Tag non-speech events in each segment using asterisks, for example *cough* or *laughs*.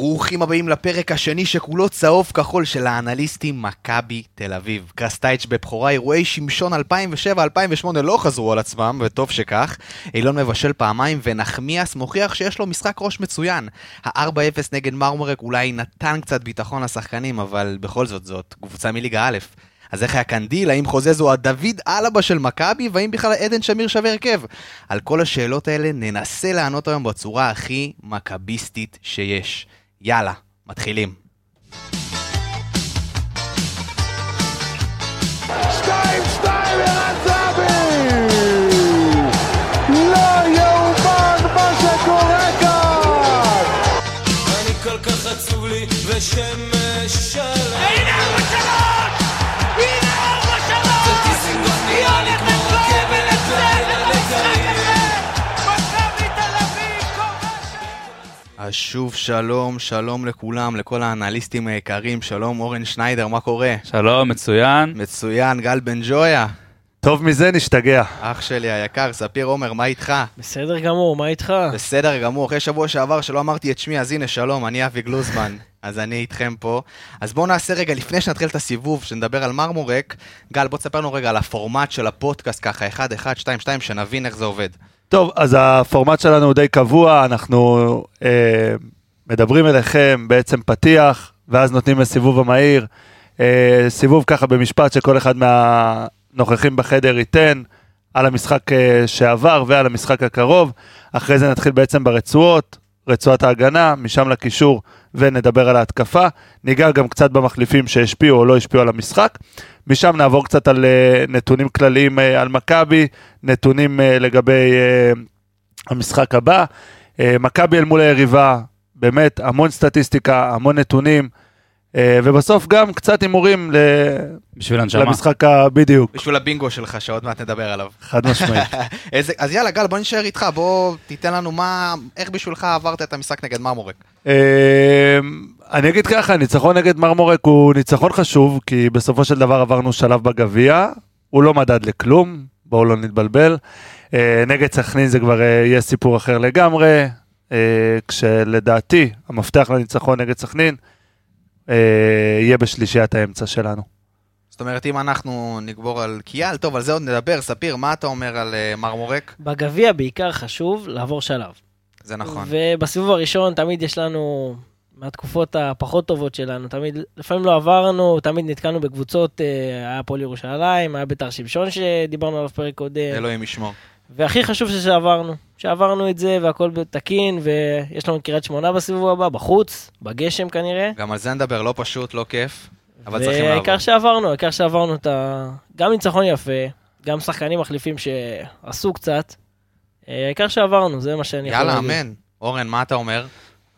ברוכים הבאים לפרק השני שכולו צהוב כחול של האנליסטים מכבי תל אביב. קרסטייץ' בבכורה אירועי שמשון 2007-2008 לא חזרו על עצמם, וטוב שכך. אילון מבשל פעמיים ונחמיאס מוכיח שיש לו משחק ראש מצוין. ה-4-0 נגד מרמורק אולי נתן קצת ביטחון לשחקנים, אבל בכל זאת זאת קבוצה מליגה א'. אז איך היה קנדיל? האם חוזז הוא הג'ורדי אלבה של מכבי? והאם בכלל עדן שמיר שווה הרכב? על כל השאלות האלה ננסה לענות היום בצורה הכי מכביסטית שיש. יאללה, מתחילים. שתיים, שתיים, ערן! לא יאומן מה שקורה כאן! אני כל כך עצוב לי ושמש שלם הנה ארבע שלוש! אז שוב שלום, שלום לכולם, לכל האנליסטים היקרים, שלום אורן שניידר, מה קורה? שלום, מצוין. מצוין, גל בן ג'ויה, טוב מזה נשתגע. אח שלי היקר, ספיר עומר, מה איתך? בסדר גמור, מה איתך? בסדר גמור, אחרי שבוע שעבר שלא אמרתי את שמי, אז הנה שלום, אני אבי גלוזמן, אז אני איתכם פה. אז בואו נעשה רגע, לפני שנתחיל את הסיבוב, שנדבר על מרמורק, גל, בוא תספר לנו רגע על הפורמט של הפודקאסט ככה, 1, 1, 2, 2, שנבין איך זה עובד. טוב, אז הפורמט שלנו הוא די קבוע, אנחנו אה, מדברים אליכם בעצם פתיח, ואז נותנים לסיבוב המהיר. אה, סיבוב ככה במשפט שכל אחד מהנוכחים בחדר ייתן על המשחק אה, שעבר ועל המשחק הקרוב. אחרי זה נתחיל בעצם ברצועות, רצועת ההגנה, משם לקישור ונדבר על ההתקפה. ניגע גם קצת במחליפים שהשפיעו או לא השפיעו על המשחק. משם נעבור קצת על אה, נתונים כלליים אה, על מכבי, נתונים אה, לגבי המשחק הבא. מכבי אל מול היריבה, באמת המון סטטיסטיקה, המון נתונים, ובסוף גם קצת הימורים ל- בשביל הנשמה. למשחק ה... בדיוק, בשביל הבינגו שלך, שעוד מעט נדבר עליו. חד משמעית. *laughs* איזה, אז יאללה, גל, בוא נשאר איתך, בוא תיתן לנו מה, איך בשבילך עברת את המשחק נגד מרמורק. אה, אני אגיד ככה, ניצחון נגד מרמורק הוא ניצחון חשוב, כי בסופו של דבר עברנו שלב בגביע, הוא לא מדד לכלום, בואו לא נתבלבל. אה, נגד סכנין זה כבר אה, יהיה סיפור אחר לגמרי, אה, כשלדעתי המפתח לניצחון נגד סכנין אה, יהיה בשלישיית האמצע שלנו. זאת אומרת, אם אנחנו נגבור על קיאל, טוב, על זה עוד נדבר. ספיר, מה אתה אומר על אה, מרמורק? בגביע בעיקר חשוב לעבור שלב. זה נכון. ובסיבוב הראשון תמיד יש לנו, מהתקופות הפחות טובות שלנו, תמיד, לפעמים לא עברנו, תמיד נתקענו בקבוצות, אה, היה הפועל ירושלים, היה בית"ר שמשון שדיברנו עליו פרק קודם, אלוהים ישמור. והכי חשוב זה שעברנו, שעברנו את זה והכל תקין, ויש לנו את קריית שמונה בסיבוב הבא, בחוץ, בגשם כנראה. גם על זה נדבר, לא פשוט, לא כיף, אבל צריכים לעבור. והעיקר שעברנו, העיקר שעברנו את ה... גם ניצחון יפה, גם שחקנים מחליפים שעשו קצת. אה, העיקר שעברנו, זה מה שאני יכול יאללה, להגיד. אמן. אורן, מה אתה אומר?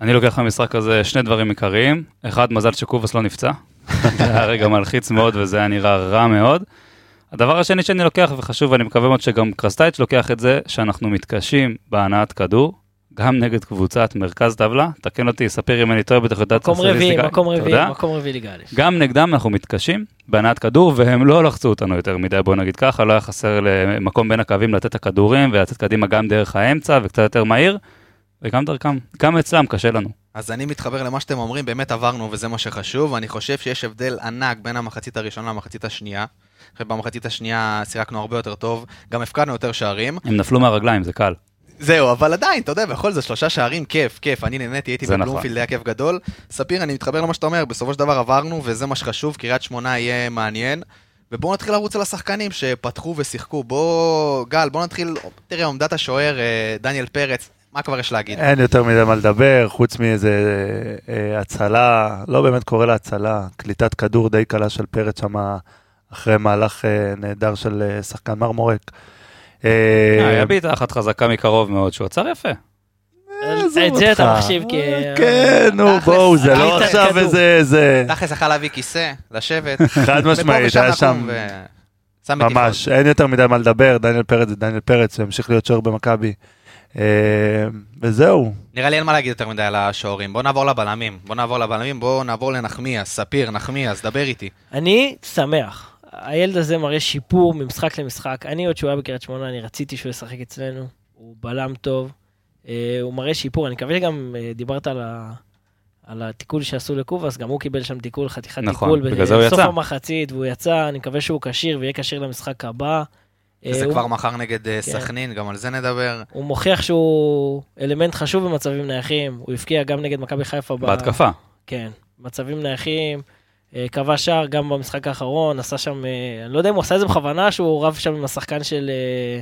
אני לוקח במשחק הזה שני דברים עיקריים. אחד, מזל שקובס לא נפצע. *laughs* זה היה רגע מלחיץ מאוד וזה היה נראה רע מאוד. הדבר השני שאני לוקח, וחשוב, ואני מקווה מאוד שגם קרסטייץ' לוקח את זה, שאנחנו מתקשים בהנעת כדור, גם נגד קבוצת מרכז טבלה. תקן אותי, ספיר אם אני טועה, בטח יודעת מקום רביעי. מקום רביעי. מקום רביעי ליגה א'. גם נגדם אנחנו מתקשים בהנעת כדור, והם לא לחצו אותנו יותר מדי, בוא נגיד ככה, לא היה חסר למקום בין הקווים לתת את הכדורים, ולתת קדימה גם דרך האמצע, וקצת יותר מהיר, וגם דרכם, גם אצלם קשה לנו. אז אני מתחבר למה שאתם אומרים, באמת עברנו וזה מה שחשוב. אני חושב שיש הבדל ענק בין המחצית הראשונה למחצית השנייה. במחצית השנייה שיחקנו הרבה יותר טוב, גם הפקדנו יותר שערים. הם נפלו מהרגליים, זה קל. זהו, אבל עדיין, אתה יודע, בכל זאת שלושה שערים, כיף, כיף. אני נהניתי, הייתי זה נכון. בבלומפילד, היה כיף גדול. ספיר, אני מתחבר למה שאתה אומר, בסופו של דבר עברנו, וזה מה שחשוב, קריית שמונה יהיה מעניין. ובואו נתחיל לרוץ על השחקנים שפתחו ושיחקו. בוא, גל, בוא נתחיל, תראה, עומדת השוער, אה, דניאל פרץ, מה כבר יש להגיד? אין יותר מדי מה לדבר, חוץ מאיזה אה, הצלה, לא באמת קורא לה הצלה, קליטת כדור די קלה של פרץ שם אחרי מהלך אה, נהדר של אה, שחקן מרמורק. אה, היה בעיטה אחת חזקה מקרוב מאוד, שהוא עצר יפה. את זה אתה. מחשיב כ... כן, נו, בואו, זה לא עכשיו. איזה... איזה- תכלס יכל להביא כיסא, לשבת. חד משמעית, היה שם. ממש, אין יותר מדי מה לדבר, דניאל פרץ זה דניאל פרץ, הוא ימשיך להיות שוער במכבי. וזהו, נראה לי אין מה להגיד יותר מדי על השוערים. בוא נעבור לבלמים. בוא נעבור לבלמים, בוא נעבור לנחמיאס, ספיר, נחמיאס, דבר איתי. אני שמח. הילד הזה מראה שיפור ממשחק למשחק. אני עוד שהוא היה בקריית שמונה, אני רציתי שהוא ישחק אצלנו. הוא בלם טוב. אה, הוא מראה שיפור. אני מקווה שגם אה, דיברת על, ה... על התיקול שעשו לקובאס, גם הוא קיבל שם תיקול, חתיכת נכון, תיקול בגלל זה הוא בסוף יצא. המחצית, והוא יצא, אני מקווה שהוא כשיר ויהיה כשיר למשחק הבא. זה אה, הוא- כבר מחר נגד כן. סכנין, גם על זה נדבר. הוא מוכיח שהוא אלמנט חשוב במצבים נייחים, הוא הבקיע גם נגד מכבי חיפה. ב- בהתקפה. כן, מצבים נייחים, אה, כבש שער גם במשחק האחרון, עשה שם, אה, אני לא יודע אם הוא עשה את זה בכוונה, שהוא רב שם עם השחקן של, אה,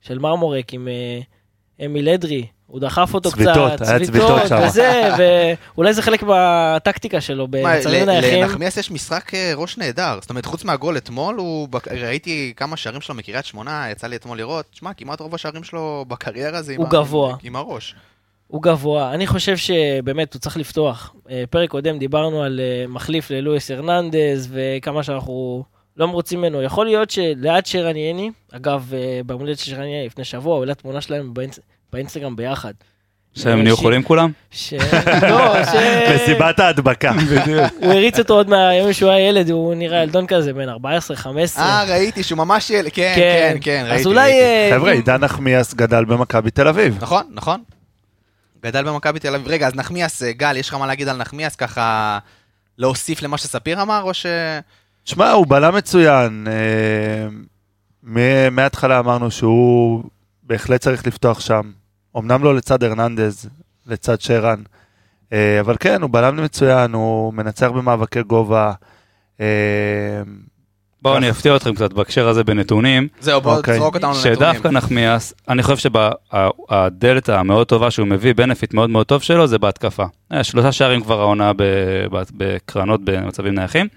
של מרמורק, עם אה, אמיל אדרי, הוא דחף אותו צביטות, קצת, היה צביטות שם. וזה, ואולי זה חלק מהטקטיקה שלו במצבים נייחים. לנחמיאס יש משחק אה, ראש נהדר. זאת אומרת, חוץ מהגול אתמול, הוא ראיתי כמה שערים שלו מקריית שמונה, יצא לי אתמול לראות. תשמע, כמעט רוב השערים שלו בקריירה זה עם הוא ה- גבוה. עם הראש. הוא גבוה, אני חושב שבאמת הוא צריך לפתוח. אה, פרק קודם דיברנו על אה, מחליף ללואיס הרננדז וכמה שאנחנו לא מרוצים ממנו. יכול להיות שליד שרן יני, אגב, אה, ביום הולדת של שרן יני לפני שבוע, הוא העלה תמונה שלהם באינס- באינסטגרם ביחד. שהם נהיו חולים כולם? ש... לא, ש... מסיבת ההדבקה. *laughs* הוא הריץ אותו עוד מהימים שהוא היה ילד, הוא נראה ילדון כזה, בן 14-15. אה, ראיתי שהוא ממש ילד, כן, כן. כן, כן, ראיתי. אז אולי... ראיתי. חבר'ה, עידן נחמיאס גדל במכבי תל אביב. נכון, נכון. גדל במכבי תל אביב. רגע, אז נחמיאס, אה, גל, יש לך מה להגיד על נחמיאס? ככה להוסיף למה שספיר אמר, או ש... שמע, הוא בלם מצוין. אה, מההתחלה אמרנו שהוא בהחלט צריך לפתוח שם. אמנם לא לצד הרננדז, לצד שרן. אה, אבל כן, הוא בלם מצוין, הוא מנצח במאבקי גובה. בואו. אני אפתיע אתכם קצת בהקשר הזה בנתונים. זהו, בוא אוקיי. תזרוק אותנו לנתונים. שדווקא נחמיאס, אני חושב שהדלת המאוד טובה שהוא מביא, בנפיט מאוד מאוד טוב שלו, זה בהתקפה. אה, שלושה שערים כבר העונה בקרנות במצבים נייחים.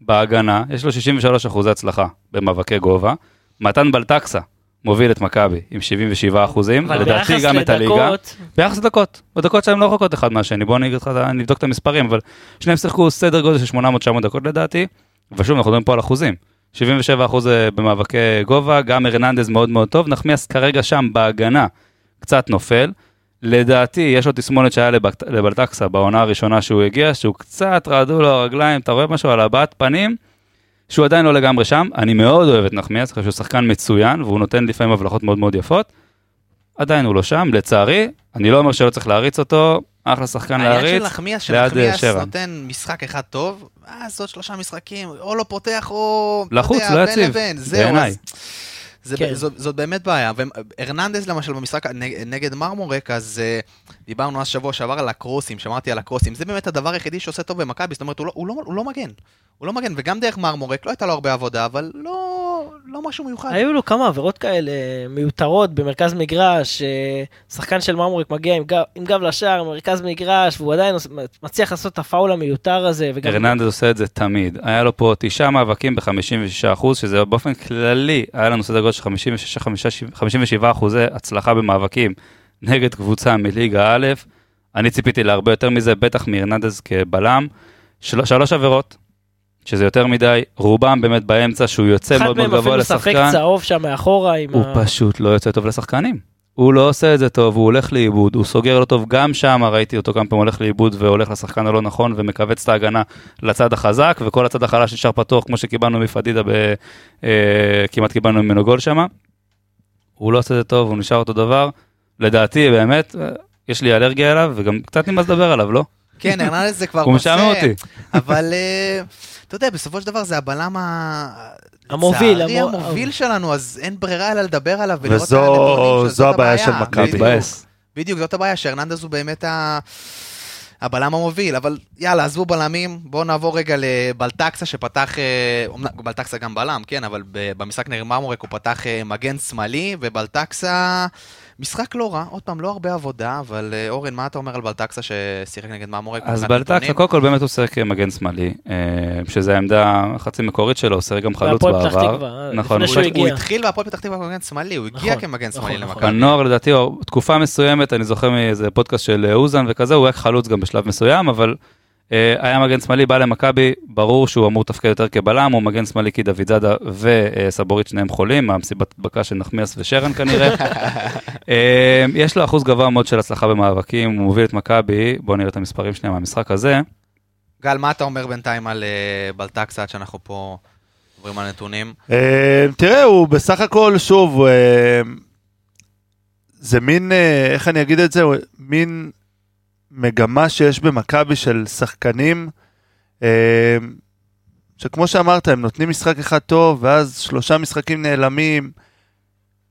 בהגנה, יש לו 63 אחוזי הצלחה במאבקי גובה. מתן בלטקסה מוביל את מכבי עם 77 אחוזים, לדעתי גם את הליגה. לדקות, ביחס לדקות, בדקות שהן לא רחוקות אחד מהשני, בואו נבדוק את המספרים, אבל שניהם שיחקו סדר גודל של 800-900 דקות לדעתי, ושוב אנחנו מדברים פה על אחוזים. 77 אחוז אה, במאבקי גובה, גם הרננדז מאוד מאוד טוב, נחמיאס כרגע שם בהגנה קצת נופל. לדעתי יש לו תסמונת שהיה לבק- לבלטקסה בעונה הראשונה שהוא הגיע, שהוא קצת רעדו לו הרגליים, אתה רואה משהו על הבעת פנים, שהוא עדיין לא לגמרי שם. אני מאוד אוהב את נחמיאס, חושב שהוא שחקן מצוין, והוא נותן לפעמים הבלחות מאוד מאוד יפות. עדיין הוא לא שם, לצערי, אני לא אומר שלא צריך להריץ אותו, אחלה שחקן העניין של להריץ. נחמיאס, ליד, אה, שנחמיאס. נותן משחק אחד טוב, אז עוד שלושה משחקים, או לא פותח או... לחוץ, לא יציב, בעיניי. אז- זה, כן. זאת, זאת באמת בעיה. והרננדז למשל במשחק נג, נגד מרמורק, אז uh, דיברנו אז שבוע שעבר על הקרוסים, שמרתי על הקרוסים, זה באמת הדבר היחידי שעושה טוב במכבי, זאת אומרת, הוא לא, הוא, לא, הוא לא מגן. הוא לא מגן, וגם דרך מרמורק לא הייתה לו הרבה עבודה, אבל לא, לא משהו מיוחד. היו לו כמה עבירות כאלה מיותרות במרכז מגרש, אה, שחקן של מרמורק מגיע עם גב, עם גב לשער, מרכז מגרש, והוא עדיין מצליח לעשות את הפאול המיותר הזה, וגם... הרננדז עושה את זה תמיד. היה לו פה תשעה מאבקים ב-56 אחוז, שזה באופן כללי, היה לנו סדר גודל של 56-57 אחוזי הצלחה במאבקים נגד קבוצה מליגה א'. אני ציפיתי להרבה יותר מזה, בטח מהרננדז כבלם. של... שלוש עבירות, שזה יותר מדי, רובם באמת באמצע, שהוא יוצא אחד מאוד מאוד מהם גבוה אפילו ספק לשחקן. צהוב שם מאחורה עם הוא ה... פשוט לא יוצא טוב לשחקנים. הוא לא עושה את זה טוב, הוא הולך לאיבוד, הוא סוגר לא טוב, גם שם ראיתי אותו כמה פעמים הולך לאיבוד והולך לשחקן הלא נכון ומכווץ את ההגנה לצד החזק, וכל הצד החלש נשאר פתוח כמו שקיבלנו מפדידה, ב, אה, כמעט קיבלנו ממנו גול שם. הוא לא עושה את זה טוב, הוא נשאר אותו דבר. לדעתי, באמת, אה, יש לי אלרגיה אליו, וגם קצת נמאס לדבר עליו, לא? כן, הרננדז זה כבר הוא משעמם אותי. אבל אה, אתה יודע, בסופו של דבר זה הבלם ה... המוביל, לצערי המו- המוביל שלנו, אז אין ברירה אלא לדבר עליו ולראות את וזו- הנתונים שלו, זו זאת הבעיה של מכבי. בדיוק. בדיוק, זאת הבעיה, שהרננדז הוא באמת ה... הבלם המוביל, אבל יאללה, עזבו בלמים, בואו נעבור רגע לבלטקסה שפתח, אה, אומנם בלטקסה גם בלם, כן, אבל במשחק נגד מרמורק הוא פתח אה, מגן שמאלי, ובלטקסה, משחק לא רע, עוד פעם, לא הרבה עבודה, אבל אה, אורן, מה אתה אומר על בלטקסה ששיחק נגד מרמורק? אז בלטקסה? קודם כל באמת הוא שיחק מגן שמאלי, אה, שזו העמדה החצי מקורית שלו, הוא שיחק גם חלוץ בעבר. אה, נכון, הוא. התחיל בהפועל פתח תקווה כמגן שמאלי, הוא הגיע נכון, כמגן נכון, שמאלי נכון. למכבי. בנוער לדעתי, תקופה מסוימת, אני זוכר מאיזה פודקאסט של אוזן וכזה, הוא היה חלוץ גם בשלב מסוים, אבל היה מגן שמאלי, בא למכבי, ברור שהוא אמור לתפקד יותר כבלם, הוא מגן שמאלי כי דוד זאדה וסבורית שניהם חולים, מהמסיבת הדבקה של נחמיאס ושרן כנראה. *laughs* אה, יש לו אחוז גבוה מאוד של הצלחה במאבקים, הוא מוביל את מכבי, בואו נראה את המספרים שנייה מהמשחק הזה. גל, מה אתה אומר בינתיים על אה, בלטקסה, עד שאנחנו פה עוברים על נתונים? אה, תראה, הוא בסך הכל, שוב, אה, זה מין, אה, איך אני אגיד את זה, מין מגמה שיש במכבי של שחקנים, אה, שכמו שאמרת, הם נותנים משחק אחד טוב, ואז שלושה משחקים נעלמים.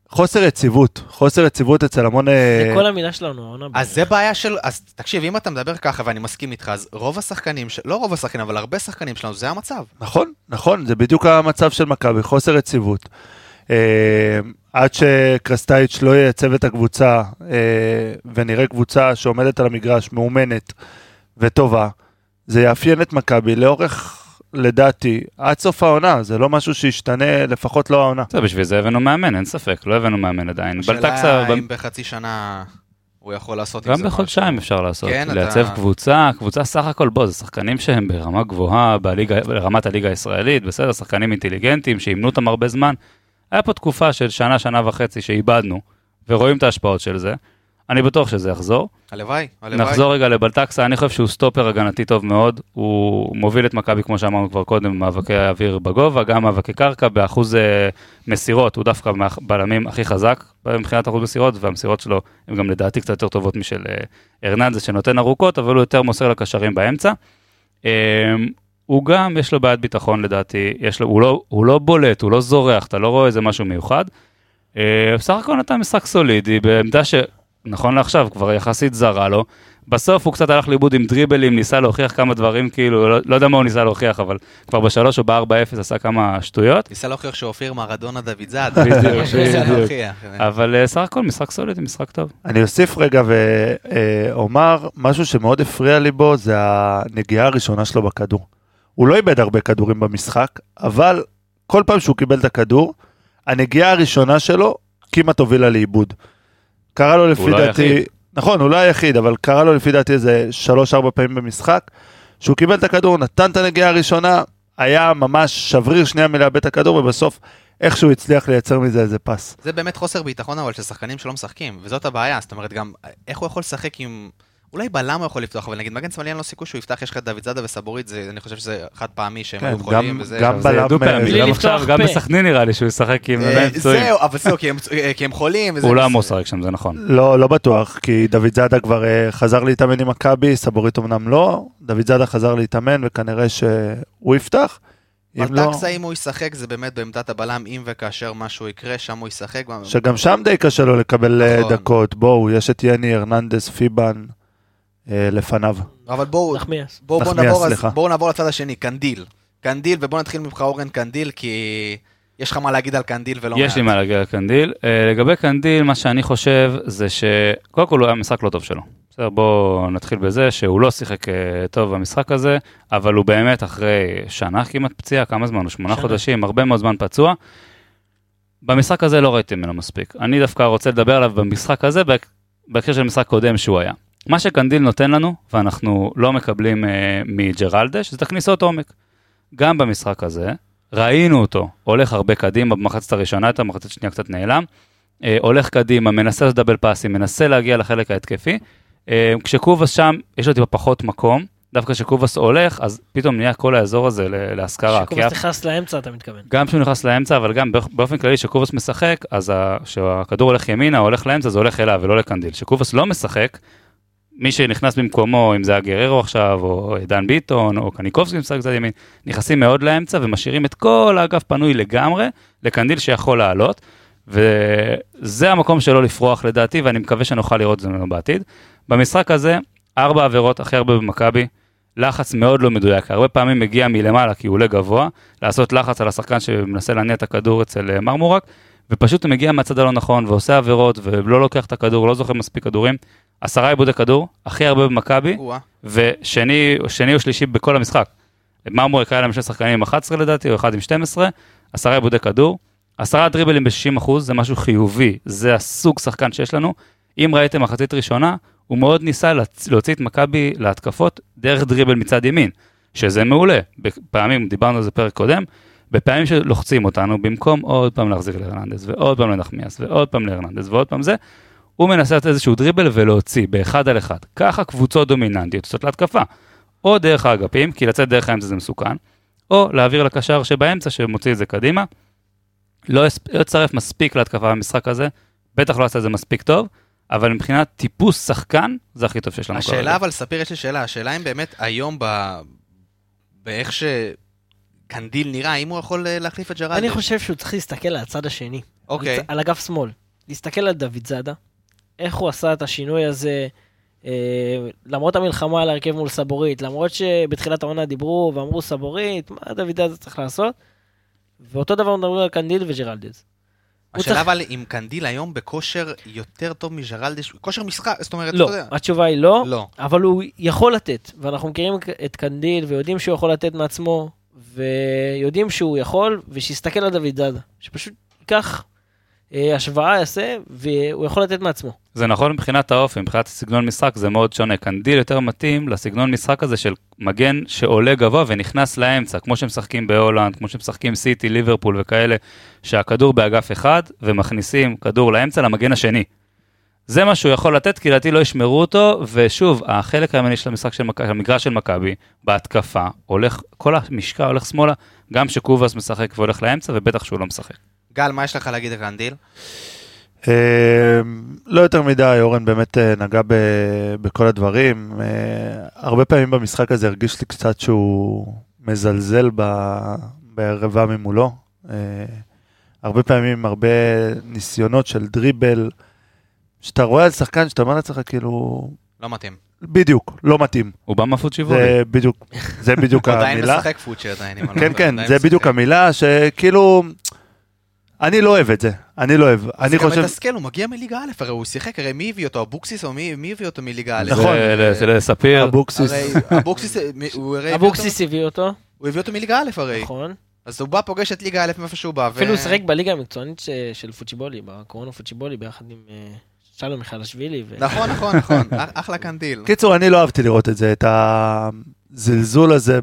חוסר יציבות, חוסר יציבות אצל המון... אה, זה כל המילה שלנו, העונה. אז. זה בעיה של... אז תקשיב, אם אתה מדבר ככה, ואני מסכים איתך, אז רוב השחקנים, לא רוב השחקנים, אבל הרבה שחקנים שלנו, זה המצב. נכון, נכון, זה בדיוק המצב של מכבי, חוסר יציבות. עד שקרסטייץ' לא ייצב את הקבוצה אה, ונראה קבוצה שעומדת על המגרש, מאומנת וטובה, זה יאפיין את מכבי לאורך, לדעתי, עד סוף העונה, זה לא משהו שישתנה, לפחות לא העונה. זה בשביל זה הבאנו מאמן, אין ספק, לא הבאנו מאמן עדיין. השאלה אם בחצי שנה הוא יכול לעשות עם גם זה בחודשיים משהו. אפשר לעשות, כן, אתה- לייצב קבוצה, קבוצה סך הכל, בוא, זה שחקנים שהם ברמה גבוהה, ברמת הליגה הישראלית, בסדר, שחקנים אינטליגנטים, שאימנו אותם הרבה זמן. היה פה תקופה של שנה, שנה וחצי שאיבדנו, ורואים את ההשפעות של זה. אני בטוח שזה יחזור. הלוואי, הלוואי. נחזור רגע לבלטקסה, אני חושב שהוא סטופר הגנתי טוב מאוד, הוא מוביל את מכבי, כמו שאמרנו כבר קודם, במאבקי האוויר בגובה, גם מאבקי קרקע, באחוז אה, מסירות, הוא דווקא מהבלמים הכי חזק מבחינת אחוז מסירות, והמסירות שלו הן גם לדעתי קצת יותר טובות משל אה, ארננדס, שנותן ארוכות, אבל הוא יותר מוסר לקשרים באמצע. אה, הוא גם, יש לו בעיית ביטחון לדעתי, יש לו, הוא, לא, הוא לא בולט, הוא לא זורח, אתה לא רואה איזה משהו מיוחד. אה, בסך הכל נתן משחק סולידי, בעמדה שנכון לעכשיו כבר יחסית זרה לו. בסוף הוא קצת הלך לאיבוד עם דריבלים, ניסה להוכיח כמה דברים, כאילו, לא, לא יודע מה הוא ניסה להוכיח, אבל כבר בשלוש או בארבע אפס עשה כמה שטויות. ניסה להוכיח שאופיר מרדונה דוד זאדה. בדיוק, *laughs* בדיוק. להוכיח. אבל אה, סך הכל משחק סולידי, משחק טוב. אני אוסיף רגע ואומר, משהו שמאוד הפריע לי בו זה הנגיעה הראשונה שלו בכדור. הוא לא איבד הרבה כדורים במשחק, אבל כל פעם שהוא קיבל את הכדור, הנגיעה הראשונה שלו כמעט הובילה לאיבוד. קרה לו לפי דעתי, היחיד. נכון, הוא לא היחיד, אבל קרה לו לפי דעתי איזה שלוש-ארבע פעמים במשחק, שהוא קיבל את הכדור, נתן את הנגיעה הראשונה, היה ממש שבריר שנייה מלאבד את הכדור, ובסוף איכשהו הצליח לייצר מזה איזה פס. זה באמת חוסר ביטחון אבל של שחקנים שלא משחקים, וזאת הבעיה, זאת אומרת גם, איך הוא יכול לשחק עם... אולי בלם הוא יכול לפתוח, אבל נגיד מגן שמאלי אין לו סיכוי שהוא יפתח, יש לך את דוד זאדה וסבורית, זה, אני חושב שזה חד פעמי שהם כן, היו יכולים, גם- וזה... גם בלם, בלי גם עכשיו, גם. בסכנין נראה לי שהוא ישחק עם אה, פצועים. זהו, אבל זהו, כי הם- אה, כי הם חולים. הוא לא. אמור לשחק שם, זה נכון. לא, לא בטוח, כי דוד זאדה כבר חזר להתאמן עם מכבי, סבורית אמנם לא, דוד זאדה חזר להתאמן וכנראה שהוא יפתח. אם לא, אם הוא ישחק זה באמת בעמדת הבלם, אם וכאשר משהו יקרה, שם הוא ישחק. שגם שם די קשה לו לקבל אה, נכון. דקות, בואו, יש את יני, הרננדס, פיבן אה, לפניו. אבל בואו, בואו נחמיאס, נעבור. בואו נעבור לצד השני, קנדיל. קנדיל, ובואו נתחיל ממך אורן קנדיל, כי יש לך מה להגיד על קנדיל ולא מעט. יש לי מה להגיד על קנדיל. אה, לגבי קנדיל, מה שאני חושב זה ש... קודם כל הוא היה משחק לא טוב שלו. בסדר, בואו נתחיל בזה שהוא לא שיחק אה, טוב במשחק הזה, אבל הוא באמת אחרי שנה כמעט פציעה, כמה זמן? הוא שמונה. חודשים, הרבה מאוד זמן פצוע. במשחק הזה לא ראיתי ממנו מספיק. אני דווקא רוצה לדבר עליו במשחק הזה, בהק- בהקשר של משחק קודם שהוא היה. מה שקנדיל נותן לנו, ואנחנו לא מקבלים אה, מג'רלדש, זה את הכניסות עומק. גם במשחק הזה, ראינו אותו הולך הרבה קדימה במחצת הראשונה, הייתה במחצת שנייה קצת נעלם, אה, הולך קדימה, מנסה לעשות דאבל פאסים, מנסה להגיע לחלק ההתקפי. אה, כשקובאס שם, יש לו טיפה פחות מקום, דווקא כשקובאס הולך, אז פתאום נהיה כל האזור הזה להשכרה. כי שקובס אף- נכנס לאמצע, אתה מתכוון. גם כשהוא נכנס לאמצע, אבל גם באופ- באופן כללי כשקובאס משחק, אז כשהכדור הולך ימינה, הולך לאמצע, זה הולך אליו ולא לקנדיל. כשקובאס לא משחק, מי שנכנס במקומו, אם זה הגררו עכשיו, או דן ביטון, או קניקובסקי משחק צד ימין, נכנסים מאוד לאמצע ומשאירים את כל האגף פנוי לגמרי לקנדיל שיכול לעלות, וזה המקום שלו לפרוח לדעתי, ואני מקווה שנוכל לראות את זה ממנו בעתיד. במשחק הזה, ארבע עבירות הכי הרבה במכבי, לחץ מאוד לא מדויק, הרבה פעמים מגיע מלמעלה כי הוא עולה גבוה, לעשות לחץ על השחקן שמנסה להניע את הכדור אצל אה, מרמורק, ופשוט הוא מגיע מהצד הלא נכון ועושה עבירות ולא לוקח את הכדור, לא זוכר מספיק כדורים. עשרה עיבודי כדור, הכי הרבה במכבי. ושני שני או שלישי בכל המשחק. מרמורק היה להם שני שחקנים עם 11 לדעתי, או אחד עם 12, עשרה עיבודי כדור, עשרה דריבלים ב-60 אחוז, זה משהו חיובי, זה הסוג שחקן שיש לנו. אם ראיתם מחצית ראשונה, הוא מאוד ניסה להוציא את מכבי להתקפות דרך דריבל מצד ימין, שזה מעולה. בפעמים, דיברנו על זה פרק קודם, בפעמים שלוחצים אותנו, במקום עוד פעם להחזיר להרננדס, ועוד פעם לנחמיאס, ועוד פעם להרננדס, ועוד פעם זה, הוא מנסה לתת איזשהו דריבל ולהוציא באחד על אחד. ככה קבוצות דומיננטיות יוצאות להתקפה. או דרך האגפים, כי לצאת דרך האמצע זה מסוכן, או להעביר לקשר שבאמצע שמוציא את זה קדימה. לא לא הצטרף מספיק להתקפה במשחק הזה, בטח לא עשה את זה מספיק טוב, אבל מבחינת טיפוס שחקן, זה הכי טוב שיש לנו השאלה כרגע. אבל, ספיר, יש לי שאלה, השאלה אם באמת היום ב... באיך שקנדיל נראה, האם הוא יכול אה, להחליף את ג'רלדש? אני חושב שהוא צריך להסתכל על הצד השני. אוקיי. על אגף שמאל. להסתכל על דוד זאדה, איך הוא עשה את השינוי הזה, אה, למרות המלחמה על ההרכב מול סבורית, למרות שבתחילת העונה דיברו ואמרו סבורית, מה דוד זאדה צריך לעשות? ואותו דבר מדברים על קנדיל וג'רלדש. השאלה צריך- אבל אם קנדיל היום בכושר יותר טוב מג'רלדש, כושר משחק, זאת אומרת, לא, אתה יודע. התשובה היא לא, לא. אבל הוא יכול לתת, ואנחנו מכירים את קנדיל ויודעים שהוא יכול לתת מעצמו, ויודעים שהוא יכול, ושיסתכל על דוד זאדה, שפשוט ייקח השוואה, יעשה, והוא יכול לתת מעצמו. זה נכון מבחינת האופי, מבחינת סגנון משחק זה מאוד שונה. קנדיל יותר מתאים לסגנון משחק הזה של מגן שעולה גבוה ונכנס לאמצע, כמו שמשחקים בהולנד, כמו שמשחקים סיטי, ליברפול וכאלה, שהכדור באגף אחד ומכניסים כדור לאמצע למגן השני. זה מה שהוא יכול לתת, כי לדעתי לא ישמרו אותו, ושוב, החלק הימני של המשחק של מכבי, המגרש של מכבי, בהתקפה, הולך, כל המשקל הולך שמאלה, גם שקובאס משחק והולך לאמצע, ובטח שהוא לא משחק. גל, מה יש לך להגיד על קנדיל? אה, לא יותר מדי, אורן באמת אה, נגע ב- בכל הדברים. אה, הרבה פעמים במשחק הזה הרגיש לי קצת שהוא מזלזל בערבה ממולו. הרבה פעמים הרבה ניסיונות של דריבל, שאתה רואה על שחקן שאתה אומר לעצמך כאילו, לא מתאים. בדיוק, לא מתאים. הוא בא מהפוט שיבולי. זה בדיוק, זה בדיוק *laughs* הוא עדיין המילה. משחק פוצ'ר עדיין. אני לא כן, כן, זה. בדיוק המילה שכאילו, אני לא אוהב את זה, אני לא אוהב. זה אני גם חושב, מתסכל, הוא מגיע מליגה א', הרי הוא שיחק, הרי מי הביא אותו? אבוקסיס או מי מי הביא אותו מליגה א'? נכון. זה זה לספיר. אבוקסיס, *laughs* אבוקסיס, הוא הרי הביא אותו- אבוקסיס הביא אותו, הוא הביא אותו מליגה א' הרי. נכון. אז הוא בא, פוגש את ליגה א' מאיפה שהוא בא. ו- אפילו הוא שיחק בליגה המקצוענית של פוצ'יבולי, בקורונה פוצ'יבולי, ביחד עם אה, שלום מיכאלשווילי. ו- נכון, נכון, נכון, *laughs* אח- אחלה קנדיל. קיצור, אני לא אהבתי לראות את זה, את הזלזול הזה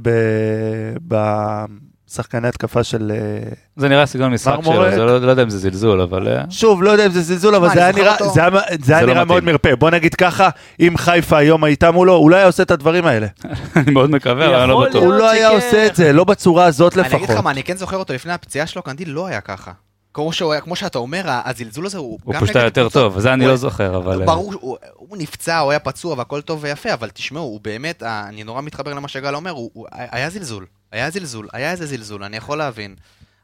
בשחקני התקפה של... אה, זה נראה סגנון משחק. שלו, זה לא לא יודע אם זה זלזול, אבל... אה, שוב, לא יודע אם זה זלזול, אבל זה היה נראה, זה היה- זה היה לא נראה מתאים. מאוד מרפא. בוא נגיד ככה, אם חיפה היום הייתה מולו, הוא לא היה עושה את הדברים האלה. *laughs* אני מאוד מקווה, אבל אני לא בטוח. הוא לא היה. עושה את זה, לא בצורה הזאת אני אגיד לך לפחות. מה, אני כן זוכר אותו לפני הפציעה שלו, קנדיל לא היה ככה. כמו שהוא כמו שאתה אומר, הזלזול הזה הוא הוא גם פשוט היה יותר טוב, זה אני לא זוכר, אבל... אה, ברור, הוא- הוא נפצע, הוא היה פצוע והכל טוב ויפה, אבל תשמעו, הוא באמת, אה, אני נורא מתחבר למה שגל אומר, הוא- הוא- היה זלזול, היה זלזול, היה איזה זלזול, אני יכול להבין.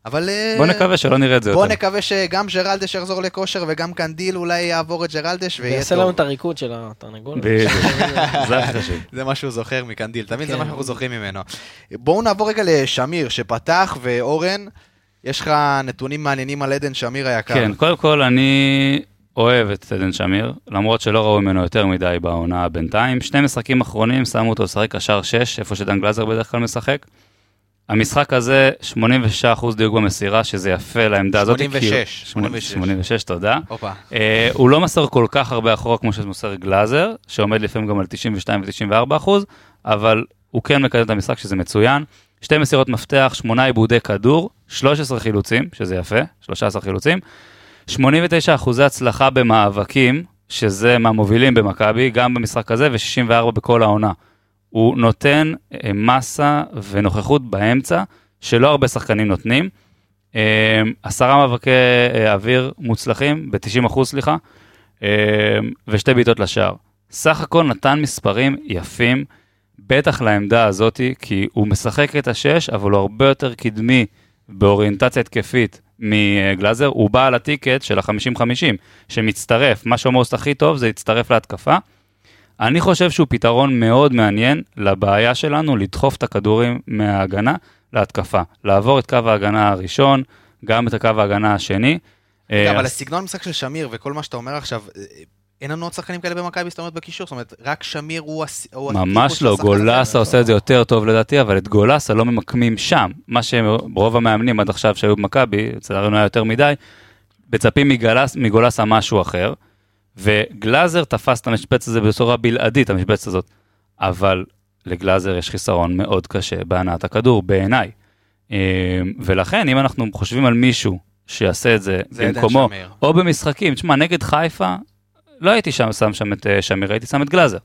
אבל... אה, בוא נקווה שלא נראה את זה בוא יותר. נקווה שגם ג'רלדש יחזור לכושר וגם קנדיל אולי יעבור את ג'רלדש ויהיה ויעשה לנו טוב. את הריקוד של התרנגול. בדיוק. *laughs* *laughs* זה מה שהוא זוכר מקנדיל, תמיד זה כן. מה שאנחנו זוכרים ממנו. בואו נעבור רגע לשמיר, שפתח, ואורן, יש לך נתונים מעניינים על עדן שמיר היקר. כן, קודם כל אני אוהב את עדן שמיר, למרות שלא ראו ממנו יותר מדי בעונה בינתיים. שני משחקים אחרונים שמו אותו לשחק קשר 6, איפה שדן גלזר בדרך כלל משחק. המשחק הזה, 86% דיוק במסירה, שזה יפה לעמדה הזאת. כי- 86, 86, 86, תודה. הופה. אה, הוא לא מסר כל כך הרבה אחורה כמו שמוסר גלאזר, שעומד לפעמים גם על 92 ו-94 אחוז, אבל הוא כן מקדם את המשחק שזה מצוין. שתי מסירות מפתח, שמונה עיבודי כדור, 13 חילוצים, שזה יפה, 13 חילוצים. 89 אחוזי הצלחה במאבקים, שזה מהמובילים במכבי, גם במשחק הזה, ו-64 בכל העונה. הוא נותן אה, מסה ונוכחות באמצע, שלא הרבה שחקנים נותנים. אה, עשרה מאבקי אה, אוויר מוצלחים, ב-90 אחוז סליחה, ושתי בעיטות לשער. סך הכל נתן מספרים יפים, בטח לעמדה הזאתי, כי הוא משחק את השש, אבל הוא הרבה יותר קדמי באוריינטציה התקפית מגלאזר. הוא בא על הטיקט של ה-50-50, שמצטרף, מה שעומוס הכי טוב זה להצטרף להתקפה. אני חושב שהוא פתרון מאוד מעניין לבעיה שלנו לדחוף את הכדורים מההגנה להתקפה. לעבור את קו ההגנה הראשון, גם את הקו ההגנה השני. אה, אבל אז- הסגנון המשחק של שמיר וכל מה שאתה אומר עכשיו, אה, אין לנו עוד שחקנים כאלה במכבי, זאת אומרת בקישור, זאת אומרת, רק שמיר הוא הטיפוס ממש לא. גולסה עושה את זה יותר טוב לדעתי, אבל את גולסה לא ממקמים שם. מה שרוב המאמנים עד עכשיו שהיו במכבי, לצערנו היה יותר מדי, מצפים מגולסה משהו אחר, וגלאזר תפס את המשבצת הזה בצורה בלעדית, המשבצת הזאת. אבל לגלאזר יש חיסרון מאוד קשה בהנעת הכדור, בעיניי. אה, ולכן, אם אנחנו חושבים על מישהו שיעשה את זה, זה במקומו. או במשחקים, תשמע, נגד חיפה, לא הייתי שם שם שם את אה, שמיר, הייתי שם את גלאזר.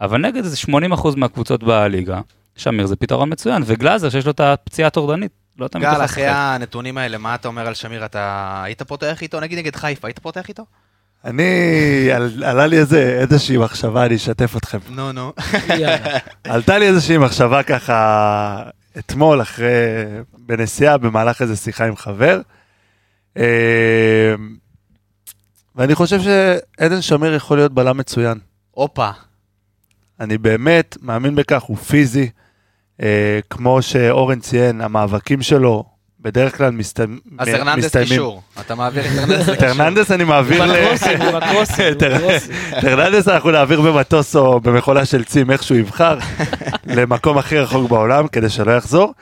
אבל נגד איזה 80% מהקבוצות בליגה, שמיר זה פתרון מצוין, וגלאזר שיש לו את הפציעה הטורדנית, לא תמיד גל, אחרי. הנתונים האלה, מה אתה אומר על שמיר? אתה היית פותח איתו? נגיד נגד חיפה, היית פותח איתו? אני, על- עלה לי איזה, איזושהי מחשבה, אני אשתף אתכם. נו, נו. עלתה לי איזושהי מחשבה ככה אתמול אחרי, בנסיעה, במהלך איזה שיחה עם חבר. אה, ואני חושב שעדן שמיר יכול להיות בלם מצוין. הופה. אני באמת מאמין בכך, הוא פיזי. אה, כמו שאורן ציין, המאבקים שלו בדרך כלל מסתיים- אז הרננדס מסתיימים. קישור. אתה מעביר את הרננדס את הרננדס אני מעביר ל... את הרננדס אנחנו נעביר במטוס או במכולה של צים, איך שהוא יבחר, *laughs* למקום הכי רחוק בעולם, כדי שלא יחזור.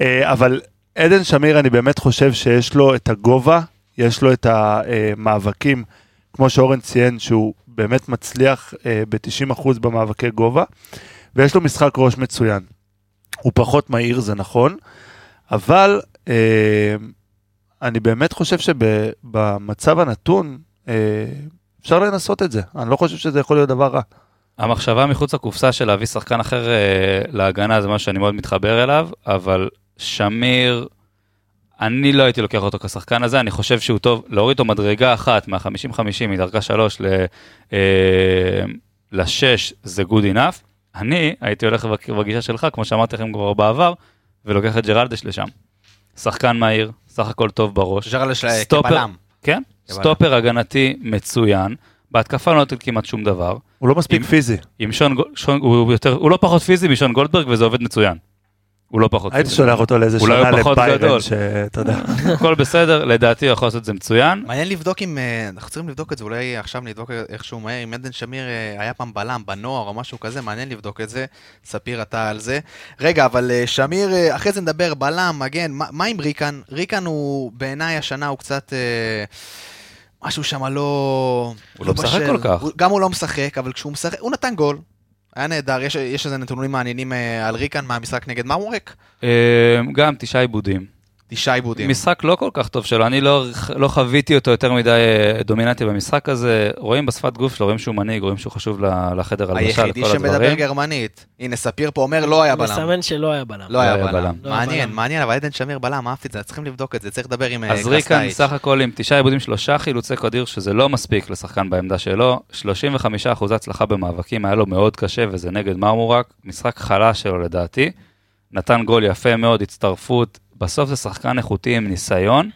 אה, אבל עדן שמיר, אני באמת חושב שיש לו את הגובה, יש לו את המאבקים, כמו שאורן ציין, שהוא באמת מצליח ב-90% במאבקי גובה, ויש לו משחק ראש מצוין. הוא פחות מהיר, זה נכון, אבל אה, אני באמת חושב שבמצב הנתון, אה, אפשר לנסות את זה. אני לא חושב שזה יכול להיות דבר רע. המחשבה מחוץ לקופסה של להביא שחקן אחר אה, להגנה זה משהו שאני מאוד מתחבר אליו, אבל שמיר, אני לא הייתי לוקח אותו כשחקן הזה, אני חושב שהוא טוב, להוריד אותו מדרגה אחת מה-50-50 מדרגה 3 ל, אה, ל-6 זה good enough. אני הייתי הולך בג- בגישה שלך, כמו שאמרתי לכם כבר בעבר, ולוקח את ג'רלדש לשם. שחקן מהיר, סך הכל טוב בראש. סטופר. כבלם. כן, כבלם. סטופר הגנתי מצוין, בהתקפה לא נותן כמעט שום דבר. הוא לא מספיק אם- פיזי. עם שון, שון הוא, יותר, הוא לא פחות פיזי משון גולדברג וזה עובד מצוין. הוא לא פחות הייתי. שולח אותו לאיזה שנה לביירן. שאתה יודע. *laughs* הכל בסדר, לדעתי הוא יכול לעשות את זה מצוין. מעניין לבדוק אם, אה, אנחנו צריכים לבדוק את זה, אולי עכשיו נבדוק איכשהו מהר, אם עדן שמיר אה, היה פעם בלם בנוער או משהו כזה, מעניין לבדוק את זה. ספיר אתה על זה. רגע, אבל אה, שמיר, אחרי זה נדבר, בלם, מגן, מה, עם ריקן? ריקן הוא, בעיניי השנה הוא קצת... משהו שם לא... הוא לא משחק בשל. כל כך. גם הוא לא משחק, אבל כשהוא משחק, הוא נתן גול. היה נהדר, יש, יש איזה נתונים מעניינים אה, על ריקן מהמשחק נגד מרמורק. אה, גם תשעה עיבודים. תשעה עיבודים. משחק לא כל כך טוב שלו, אני לא, לא חוויתי אותו יותר מדי אה, דומיננטי במשחק הזה. רואים בשפת גוף שלו, רואים שהוא מנהיג, רואים שהוא חשוב לחדר הלבשה, היחידי לכל שמדבר הדברים. גרמנית. הנה, ספיר פה אומר לא היה בלם. מסמן שלא היה בלם. לא היה היה בלם. בלם. לא מעניין, בלם. מעניין, אבל עדן שמיר בלם, אהבתי את זה, צריכים לבדוק את זה, צריך לדבר עם אה, אז ריקן. סך הכל עם תשעה עיבודים, שלושה חילוצי כדיר, שזה לא מספיק לשחקן בעמדה שלו. 35 אחוזי הצלחה במאבקים, היה לו מאוד קשה, וזה נגד מרמורק. משחק חלש שלו לדעתי. נתן גול יפה מאוד, הצטרפות. בסוף זה שחקן איכותי עם ניסיון.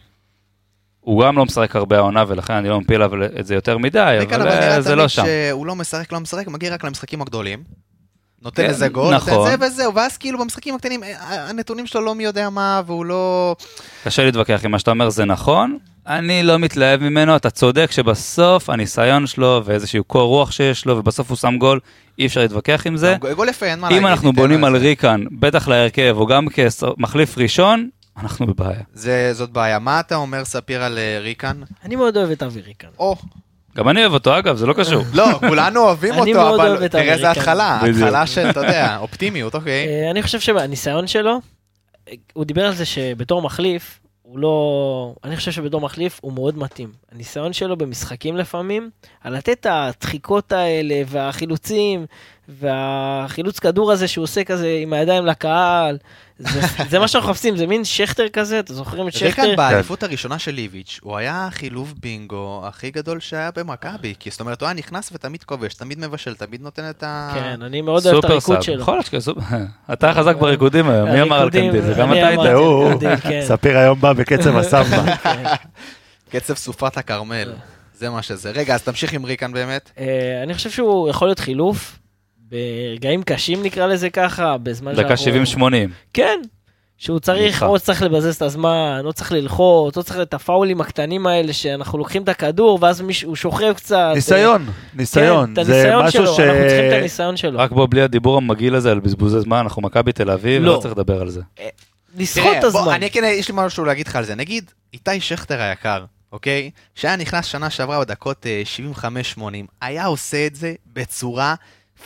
הוא גם לא משחק הרבה העונה, ולכן אני לא מפיל עליו את זה יותר מדי, אבל אבל אה, זה לא שם. שהוא לא משחק, לא משחק, מגיע רק למשחקים הגדולים. נותן כן, איזה גול, נותן נכון. זה וזהו, ואז כאילו במשחקים הקטנים, אה, הנתונים שלו לא מי יודע מה, והוא לא... קשה להתווכח עם מה שאתה אומר, זה נכון. אני לא מתלהב ממנו, אתה צודק שבסוף הניסיון שלו ואיזשהו קור רוח שיש לו, ובסוף הוא שם גול, אי אפשר להתווכח עם זה. גול יפה, אין מה להגיד. אם אנחנו בונים על. ריקן, בטח להרכב, או גם כמחליף ראשון, אנחנו בבעיה. זה- זאת בעיה. מה אתה אומר, ספיר, על אה, ריקן? אני מאוד אוהב את אבי ריקן. או, גם אני אוהב אותו, אגב, זה לא קשור. *laughs* לא, כולנו אוהבים *laughs* אני אותו, אבל תראה איזה. התחלה. התחלה של, אתה יודע, *laughs* אופטימיות, אוקיי. אה, אני חושב שהניסיון שלו, אה, הוא דיבר על זה שבתור מחליף, הוא לא... אני חושב שבתור מחליף הוא מאוד מתאים. הניסיון שלו במשחקים לפעמים, על לתת את הדחיקות האלה והחילוצים, והחילוץ כדור הזה שהוא עושה כזה עם הידיים לקהל, זה, זה מה שאנחנו מחפשים, זה מין שכטר כזה, אתם זוכרים את שכטר? ריקן באליפות הראשונה של ליביץ', הוא היה חילוב בינגו הכי גדול שהיה במכבי, כי זאת אומרת, הוא היה נכנס ותמיד כובש, תמיד מבשל, תמיד נותן את ה... כן, אני מאוד אוהב את הריקוד. שלו. יכול להיות שכסופר... *laughs* אתה חזק בריקודים היום, מי אמר על קנדיל? זה גם אתה היית? הוא, *laughs* כן. ספיר היום בא בקצב הסמבה. *laughs* כן. קצב סופת הכרמל, זה מה שזה. רגע, אז תמשיך עם ריקן באמת. אה, אני חושב שהוא יכול להיות חילוף, ברגעים קשים נקרא לזה ככה, בזמן דקה שאנחנו- 70-80. כן. שהוא צריך. או צריך לבזז את הזמן, או צריך ללחוץ, או צריך את הפאולים הקטנים האלה שאנחנו לוקחים את הכדור, ואז מישהו, הוא שוכב קצת. ניסיון, כן, ניסיון. את זה הניסיון שלו, ש... אנחנו צריכים את הניסיון שלו. רק בוא, בלי הדיבור המגעיל הזה על בזבוזי זמן, אנחנו מכבי תל אביב, לא. לא צריך לדבר על זה. לסחוט תראה, את בוא, הזמן. אני כן, יש לי משהו להגיד לך על זה. נגיד, איתי שכטר היקר, אוקיי? שהיה נכנס שנה שעברה בדקות אה, 75-80, היה עושה את זה בצורה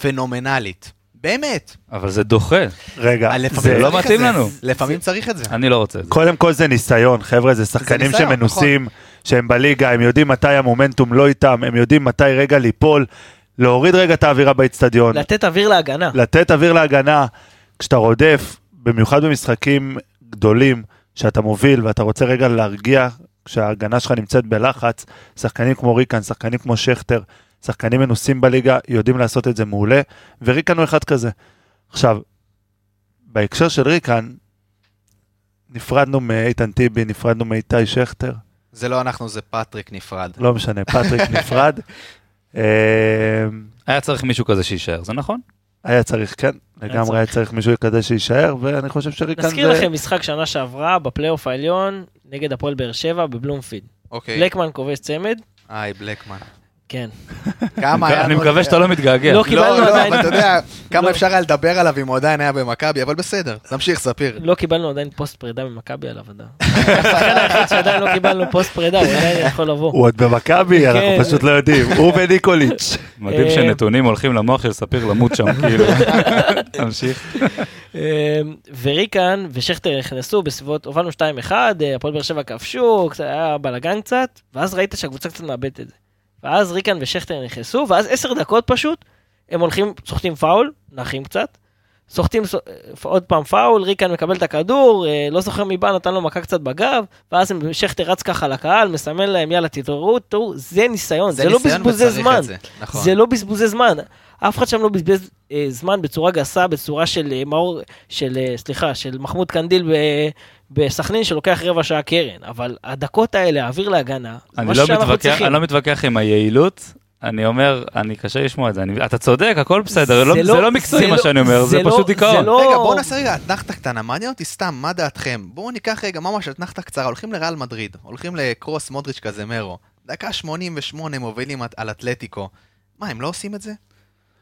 פנומנלית. באמת. אבל זה דוחה, רגע, אה, זה לא את מתאים. לנו. לפעמים צריך את זה. אני לא רוצה את זה. קודם כל זה ניסיון, חבר'ה, זה שחקנים שמנוסים, שהם בליגה, הם יודעים מתי המומנטום לא איתם, הם יודעים מתי רגע ליפול, להוריד רגע את האווירה באיצטדיון, לתת אוויר להגנה. לתת אוויר להגנה. כשאתה רודף, במיוחד במשחקים גדולים, שאתה מוביל ואתה רוצה רגע להרגיע, כשההגנה שלך נמצאת בלחץ, שחקנים כמו ריקן, שחקנים כמו שכטר, שחקנים מנוסים בליגה, יודעים לעשות את זה מעולה, וריקן הוא אחד כזה. עכשיו, בהקשר של ריקן, נפרדנו מאיתן טיבי, נפרדנו מאיתי שכטר, זה לא אנחנו, זה פטריק נפרד. לא משנה, פטריק *laughs* נפרד. אה, היה צריך מישהו כזה שיישאר, זה נכון? היה צריך, כן, לגמרי. היה צריך מישהו כזה שיישאר, ואני חושב שריקן נזכיר זה... לכם משחק שנה שעברה בפלייאוף העליון נגד הפועל באר שבע בבלומפיד. אוקיי. בלקמן כובש צמד, היי, בלקמן. כן. כמה היה... אני מקווה שאתה לא מתגעגע. לא קיבלנו לא, לא. אבל אתה יודע, *laughs* כמה לא. אפשר היה לדבר עליו אם הוא עדיין היה במכבי, אבל בסדר, תמשיך, ספיר. לא קיבלנו עדיין פוסט פרידה ממכבי עליו עדיין. *laughs* השחקן היחיד שעדיין לא קיבלנו פוסט פרידה, הוא עדיין יכול לבוא. הוא עוד במכבי, אנחנו כן. פשוט לא יודעים, הוא וניקוליץ'. *laughs* מדהים אה, שנתונים הולכים למוח של ספיר למות שם, כאילו. תמשיך. אה, וריקן ושכטר נכנסו בסביבות, הובלנו 2-1, אה, הפועל באר שבע כבשו, היה בלאגן קצת, ואז ראית שהקבוצה קצת מאבדת את זה. ואז ריקן ושכטר נכנסו, ואז עשר דקות פשוט, הם הולכים, סוחטים פאול, נחים קצת, סוחטים עוד פעם פאול, ריקן מקבל את הכדור, אה, לא זוכר מי בא, נתן לו מכה קצת בגב, ואז הם- שכטר רץ ככה לקהל, מסמן להם, יאללה תתעוררו, תראו, זה ניסיון, זה, לא ניסיון בזבוזי וצריך זמן. זה, נכון. זה לא בזבוזי זמן. אף אחד שם לא בזבז אה, זמן בצורה גסה, בצורה של אה, מאור, של, אה, סליחה, של מחמוד קנדיל ב, בסכנין, שלוקח רבע שעה קרן. אבל הדקות האלה, האוויר להגנה, זה אני משהו לא שאנחנו מתווכח, צריכים. אני לא מתווכח עם היעילות. אני אומר, אני קשה לשמוע את זה, אני- אתה צודק, הכל בסדר, זה לא- לא- זה לא מקצועי זה מה לא- שאני אומר, זה זה לא- פשוט זה דיכאון. לא- רגע, בואו נעשה רגע אתנחתה קטנה, מעניין אותי סתם, מה דעתכם? בואו ניקח רגע ממש אתנחתה קצרה, הולכים לריאל מדריד, הולכים לקרוס מודריץ' קזמרו, דקה 88 מובילים על אתלטיקו. מה, הם לא עושים את זה?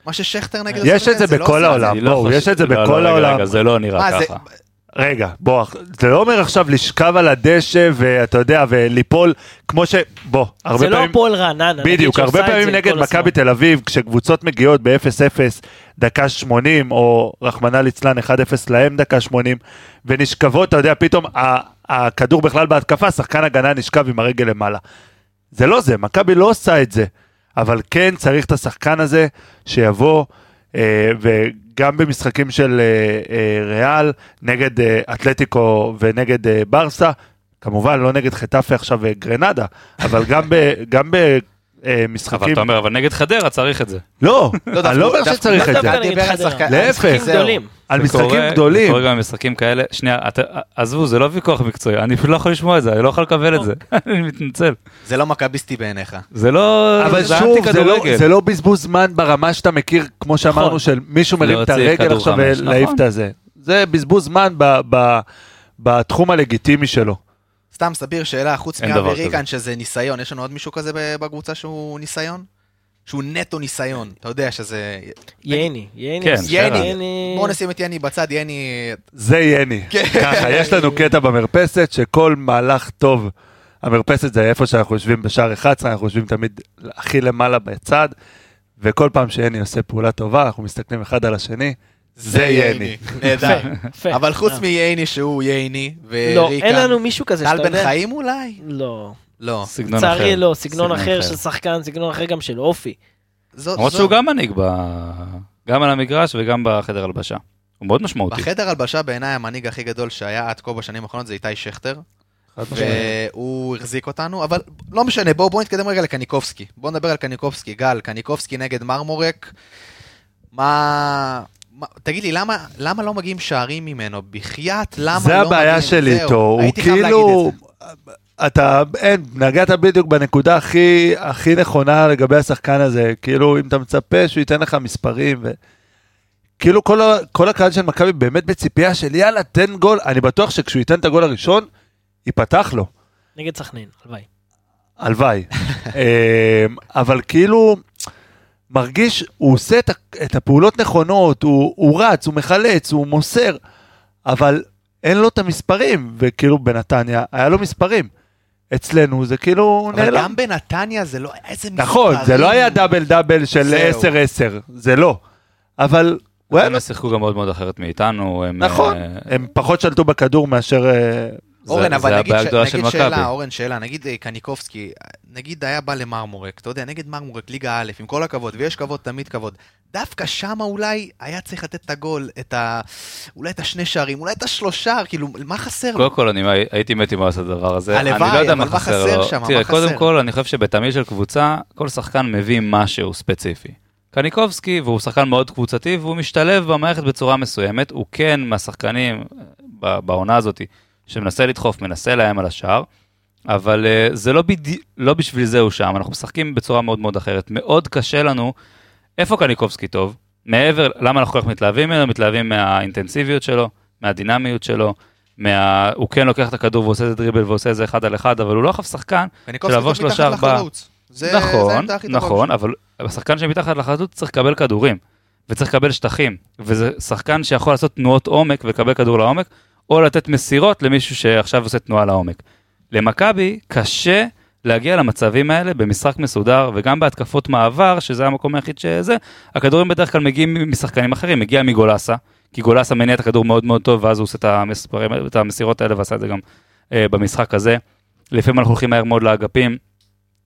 מה ששכטר נגד... יש את זה לא בכל העולם. לא בואו, יש את זה לא, בכל לא, העולם. רגע, זה לא נראה. ככה. רגע, בוא, זה לא אומר עכשיו לשכב על הדשא ואתה יודע, וליפול, כמו ש... בוא, הרבה זה לא פעמים... הפועל רעננה, בדיוק, הרבה פעמים זה נגד. מכבי תל אביב, כשקבוצות מגיעות ב-0-0, דקה 80, או רחמנא ליצלן 1-0 להם דקה 80, ונשכבות, אתה יודע, פתאום הכדור בכלל בהתקפה, שחקן הגנה נשכב עם הרגל למעלה. זה לא זה, מכבי לא עושה את זה, אבל כן צריך את השחקן הזה שיבוא, אה, וגם במשחקים של אה, אה, ריאל, נגד אה, אתלטיקו ונגד ברסה, כמובן לא נגד חטאפה עכשיו וגרנדה, אבל גם ב... *laughs* גם ב אה, אבל משחקים... אתה אומר, אבל נגד חדרה צריך את זה. לא, *laughs* אני לא אומר שצריך את זה. להפך. משחקים. על משחקים קורה- גדולים. זה קורה גם במשחקים כאלה. שנייה, אתה- עזבו, זה לא ויכוח מקצועי, אני פשוט לא יכול לשמוע את זה, אני לא יכול לקבל את זה. *laughs* אני מתנצל. זה לא מכביסטי בעיניך. זה לא... אבל זה שוב, זה לא-. זה לא בזבוז זמן ברמה שאתה מכיר, כמו שאמרנו, נכון. של מישהו מרים את הרגל עכשיו ולהעיף נכון. את הזה. זה בזבוז זמן ב- ב- בתחום הלגיטימי שלו. סתם, ספיר, שאלה, חוץ כזה. שזה ניסיון, יש לנו עוד מישהו כזה ב- בקבוצה שהוא ניסיון? שהוא נטו ניסיון, אתה יודע שזה... ייני, ייני. כן, יני, ייני. בואו נשים את יני בצד, יני... זה יני. כן. ככה, יש לנו קטע במרפסת שכל מהלך טוב, המרפסת זה איפה שאנחנו יושבים בשער 11, אנחנו יושבים תמיד הכי למעלה בצד, וכל פעם שיני עושה פעולה טובה, אנחנו מסתכלים אחד על השני, זה יני. נהדר. אבל חוץ אה. מייני שהוא ייני, לא, וריקן... אין לנו מישהו כזה טל בן. חיים אולי? לא. לא. סגנון אחר. לצערי לא, סגנון אחר של שחקן, סגנון אחר גם של אופי. למרות שהוא גם מנהיג, ב- גם על המגרש וגם בחדר הלבשה. הוא מאוד משמעותי. בחדר הלבשה בעיניי המנהיג הכי גדול שהיה עד כה בשנים האחרונות זה איתי שכטר. והוא החזיק אותנו, אבל לא משנה, בואו בוא נתקדם רגע לקניקובסקי. בואו נדבר על קניקובסקי. גל, קניקובסקי נגד מרמורק. מה... מה- תגיד לי, למה, למה לא מגיעים שערים ממנו? בחייאת, למה זה לא הבעיה מגיעים? שלי זהו, איתו, הוא כאילו... אתה, אין, נגעת בדיוק בנקודה הכי, הכי נכונה לגבי השחקן הזה, כאילו אם אתה מצפה שהוא ייתן לך מספרים, ו... כאילו כל, ה, כל הקהל של מכבי באמת בציפייה של יאללה תן גול, אני בטוח שכשהוא ייתן את הגול הראשון, ייפתח לו, נגד סכנין, הלוואי. הלוואי. *laughs* אמ, אבל כאילו, מרגיש, הוא עושה את, את הפעולות נכונות, הוא, הוא רץ, הוא מחלץ, הוא מוסר, אבל אין לו את המספרים, וכאילו בנתניה היה לו מספרים. אצלנו זה כאילו אבל נעלם. גם בנתניה זה לא איזה מספרים. נכון, זה לא היה דאבל דאבל של זהו. 10-10, זה לא. אבל. הם שיחקו גם מאוד מאוד אחרת מאיתנו. הם, נכון, אה, הם פחות שלטו בכדור מאשר זה- אורן, זה אבל נגיד, הבעיה ש... נגיד. שאלה, אורן, שאלה, נגיד אה, קניקובסקי, נגיד היה בא למרמורק, אתה יודע, נגד מרמורק, ליגה א', עם כל הכבוד, ויש כבוד, תמיד כבוד. דווקא שמה אולי היה צריך לתת את הגול, את ה... אולי את השני שערים, אולי את השלושה, כאילו, מה חסר לו? קודם כל, אני הייתי מת אם הוא עשה את הדבר הזה. הלוואי, אני לא יודע אבל מה חסר. שם? תראה, קודם? כל, אני חושב שבתמהיל של קבוצה, כל שחקן מביא משהו ספציפי. קניקובסקי, והוא שחקן מאוד קבוצתי, והוא משתלב במערכת בצורה מסוימת. הוא כן מהשחקנים בעונה הזאת, שמנסה לדחוף, מנסה לאיים על השער, אבל uh, זה לא, בדי... לא בשביל זה הוא שם, אנחנו משחקים בצורה מאוד מאוד אחרת. מאוד קשה לנו, איפה קניקובסקי טוב? מעבר, למה אנחנו כל כך מתלהבים ממנו? מתלהבים מהאינטנסיביות שלו, מהדינמיות שלו, מה... הוא כן לוקח את הכדור ועושה איזה דריבל ועושה איזה אחד על אחד, אבל הוא לא אף שחקן שלעבור טוב מתחת שלושה, ארבעה. לחלוץ. זה- זה נכון, טובה נכון. אבל השחקן שמתחת לחזות צריך לקבל כדורים, וצריך לקבל שטחים, וזה שחקן שיכול לעשות תנועות עומק ולקבל כדור לעומק, או לתת מסירות למישהו שעכשיו עושה תנועה לעומק. למכבי קשה להגיע למצבים האלה במשחק מסודר, וגם בהתקפות מעבר, שזה המקום היחיד שזה, הכדורים בדרך כלל מגיעים משחקנים אחרים, מגיע מגולסה, כי גולסה מניע את הכדור מאוד מאוד טוב, ואז הוא עושה את, המספרים, את המסירות האלה, ועשה את זה גם אה, במשחק הזה. לפעמים אנחנו הולכים מהר מאוד לאגפים,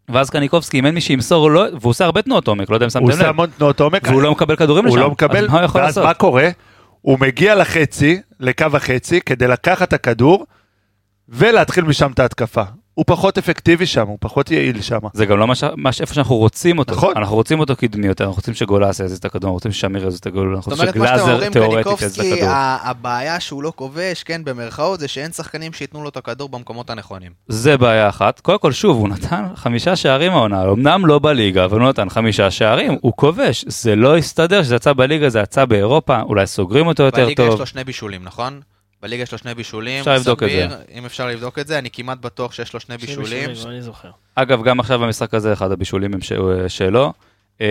ואז קניקובסקי, אם אין מי שימסור, לא, והוא עושה הרבה תנועות עומק, לא יודע אם הוא שמתם עושה לב, המון תנועות עומק. והוא לא מקבל כדורים לשם, הוא לא מקבל, אז מה הוא יכול ואז לעשות? מה קורה? הוא מגיע לחצי, לקו החצי, כדי לקחת את הכדור, ולהתחיל משם את ההתקפה. הוא פחות אפקטיבי שם, הוא פחות יעיל שם. זה גם לא מה ש... מה ש... איפה שאנחנו רוצים אותו. נכון. אנחנו רוצים אותו קדמי יותר, אנחנו רוצים שגולס יזיז את הכדור, אנחנו רוצים ששמיר יזיז את הכדור, אנחנו זאת רוצים אומרת, שאתם שגלאזר אומרים, תיאורטית יזיז את הכדור. ה- הבעיה שהוא לא כובש, כן, במרכאות, זה שאין שחקנים שייתנו לו את הכדור במקומות הנכונים. זה בעיה אחת. קודם כל, שוב, הוא נתן חמישה שערים העונה, אמנם לא בליגה, אבל הוא נתן חמישה שערים, הוא כובש. זה לא הסתדר שזה יצא בליגה, זה יצא באירופה, אולי סוגרים אותו יותר בליגה יש טוב. לו שני בישולים, נכון? בליגה יש לו שני בישולים. אפשר לבדוק את זה. אם אפשר לבדוק את זה, אני כמעט בטוח שיש לו שני בישולים. אני זוכר. אגב, גם עכשיו במשחק הזה, אחד הבישולים הם ש- שלו. אה,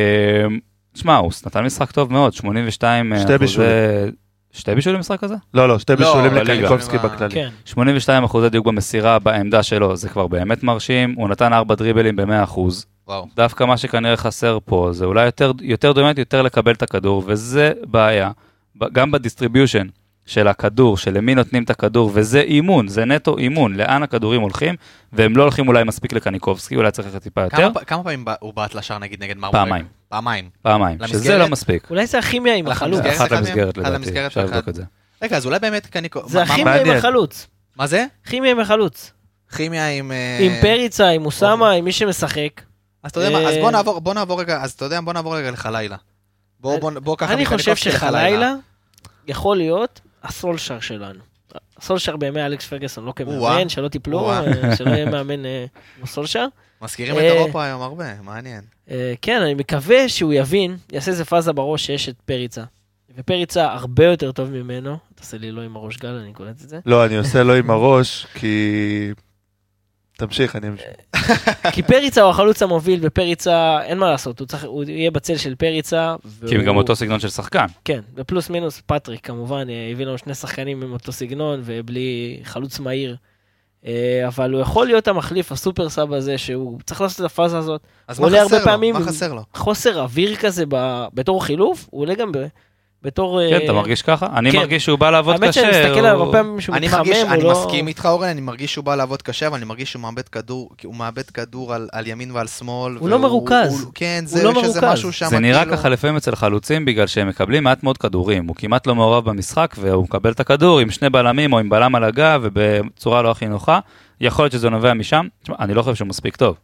תשמע, הוא נתן משחק טוב מאוד, 82 שתי אחוזי- בישולים. שתי בישולים במשחק הזה? לא, לא, שתי לא, בישולים. לקניקובסקי. בכללי. כן. 82 אחוזי דיוק במסירה בעמדה שלו, זה כבר באמת מרשים. הוא נתן ארבע דריבלים ב-100 אחוז. וואו. דווקא מה שכנראה חסר פה, זה אולי יותר, יותר דומיננט, יותר לקבל את הכדור, וזה בעיה. ב- גם ב distribution של הכדור, של למי נותנים את הכדור, וזה אימון, זה נטו אימון, לאן הכדורים הולכים, והם לא הולכים אולי מספיק לקניקובסקי, אולי צריך ללכת טיפה יותר, כמה פעמים הוא בעט לשער נגיד נגד מרמורק? פעמיים. פעמיים. פעמיים, שזה? לא מספיק. אולי זה הכימיה עם החלוץ. אחת? למסגרת לדעתי, אפשר לבדוק את זה. רגע, אז אולי באמת קניקוב... זה הכימיה עם. החלוץ. מה זה? כימיה עם החלוץ. כימיה עם... אה, עם פריצה, עם אוסאמה, עם מי שמשחק. אז אתה יודע מה, אז אה, בוא נעבור, בוא נעבור רגע, אז אתה יודע, בוא נעבור רגע לחלילה. בוא, בוא, בוא ככה אני חושב שחלילה יכול להיות הסולשר שלנו. הסולשר בימי אלכס פרגסון, לא. כמאמן, שלא תיפלו. אה, שלא יהיה מאמן אה, כמו סולשר. מזכירים את אה, אירופה היום הרבה, מעניין. כן, אני מקווה שהוא יבין, יעשה איזה פאזה בראש שיש את פריצה. ופריצה הרבה יותר טוב ממנו. תעשה לי לא עם הראש גל, אני קולט את זה. לא, אני עושה לו עם הראש, כי... תמשיך, אני אמשיך. *laughs* כי פריצה הוא החלוץ המוביל, ופריצה, אין מה לעשות, הוא, צריך, הוא יהיה בצל של פריצה. כי הם גם והוא- אותו סגנון של שחקן. כן, ופלוס מינוס פטריק כמובן, אה, הביא לנו שני שחקנים עם אותו סגנון ובלי חלוץ מהיר. אה, אבל הוא יכול להיות המחליף, הסופר סאב הזה, שהוא צריך לעשות את הפאזה הזאת. אז מה חסר לו? פעמים מה חסר לו? חוסר אוויר כזה ב... בתור חילוף, הוא עולה גם ב... בתור... כן, אה, אתה מרגיש ככה? אני כן. מרגיש שהוא בא לעבוד האמת שאני קשה. מסתכל עליו הרבה פעמים שהוא אני מתחמם, אני לא... מסכים איתך אורן, אני מרגיש שהוא בא לעבוד קשה, אבל אני מרגיש שהוא מאבד כדור, כי הוא מאבד כדור על, על ימין ועל שמאל. הוא לא מרוכז. כן, זה, לא. משהו שם, זה נראה כאילו- ככה לפעמים אצל חלוצים בגלל שהם מקבלים מעט מאוד כדורים. הוא כמעט לא מעורב במשחק והוא מקבל את הכדור עם שני בלמים או עם בלם על הגב ובצורה לא הכי נוחה. יכול להיות שזה נובע משם. תשמע, אני לא חושב שהוא מספיק טוב.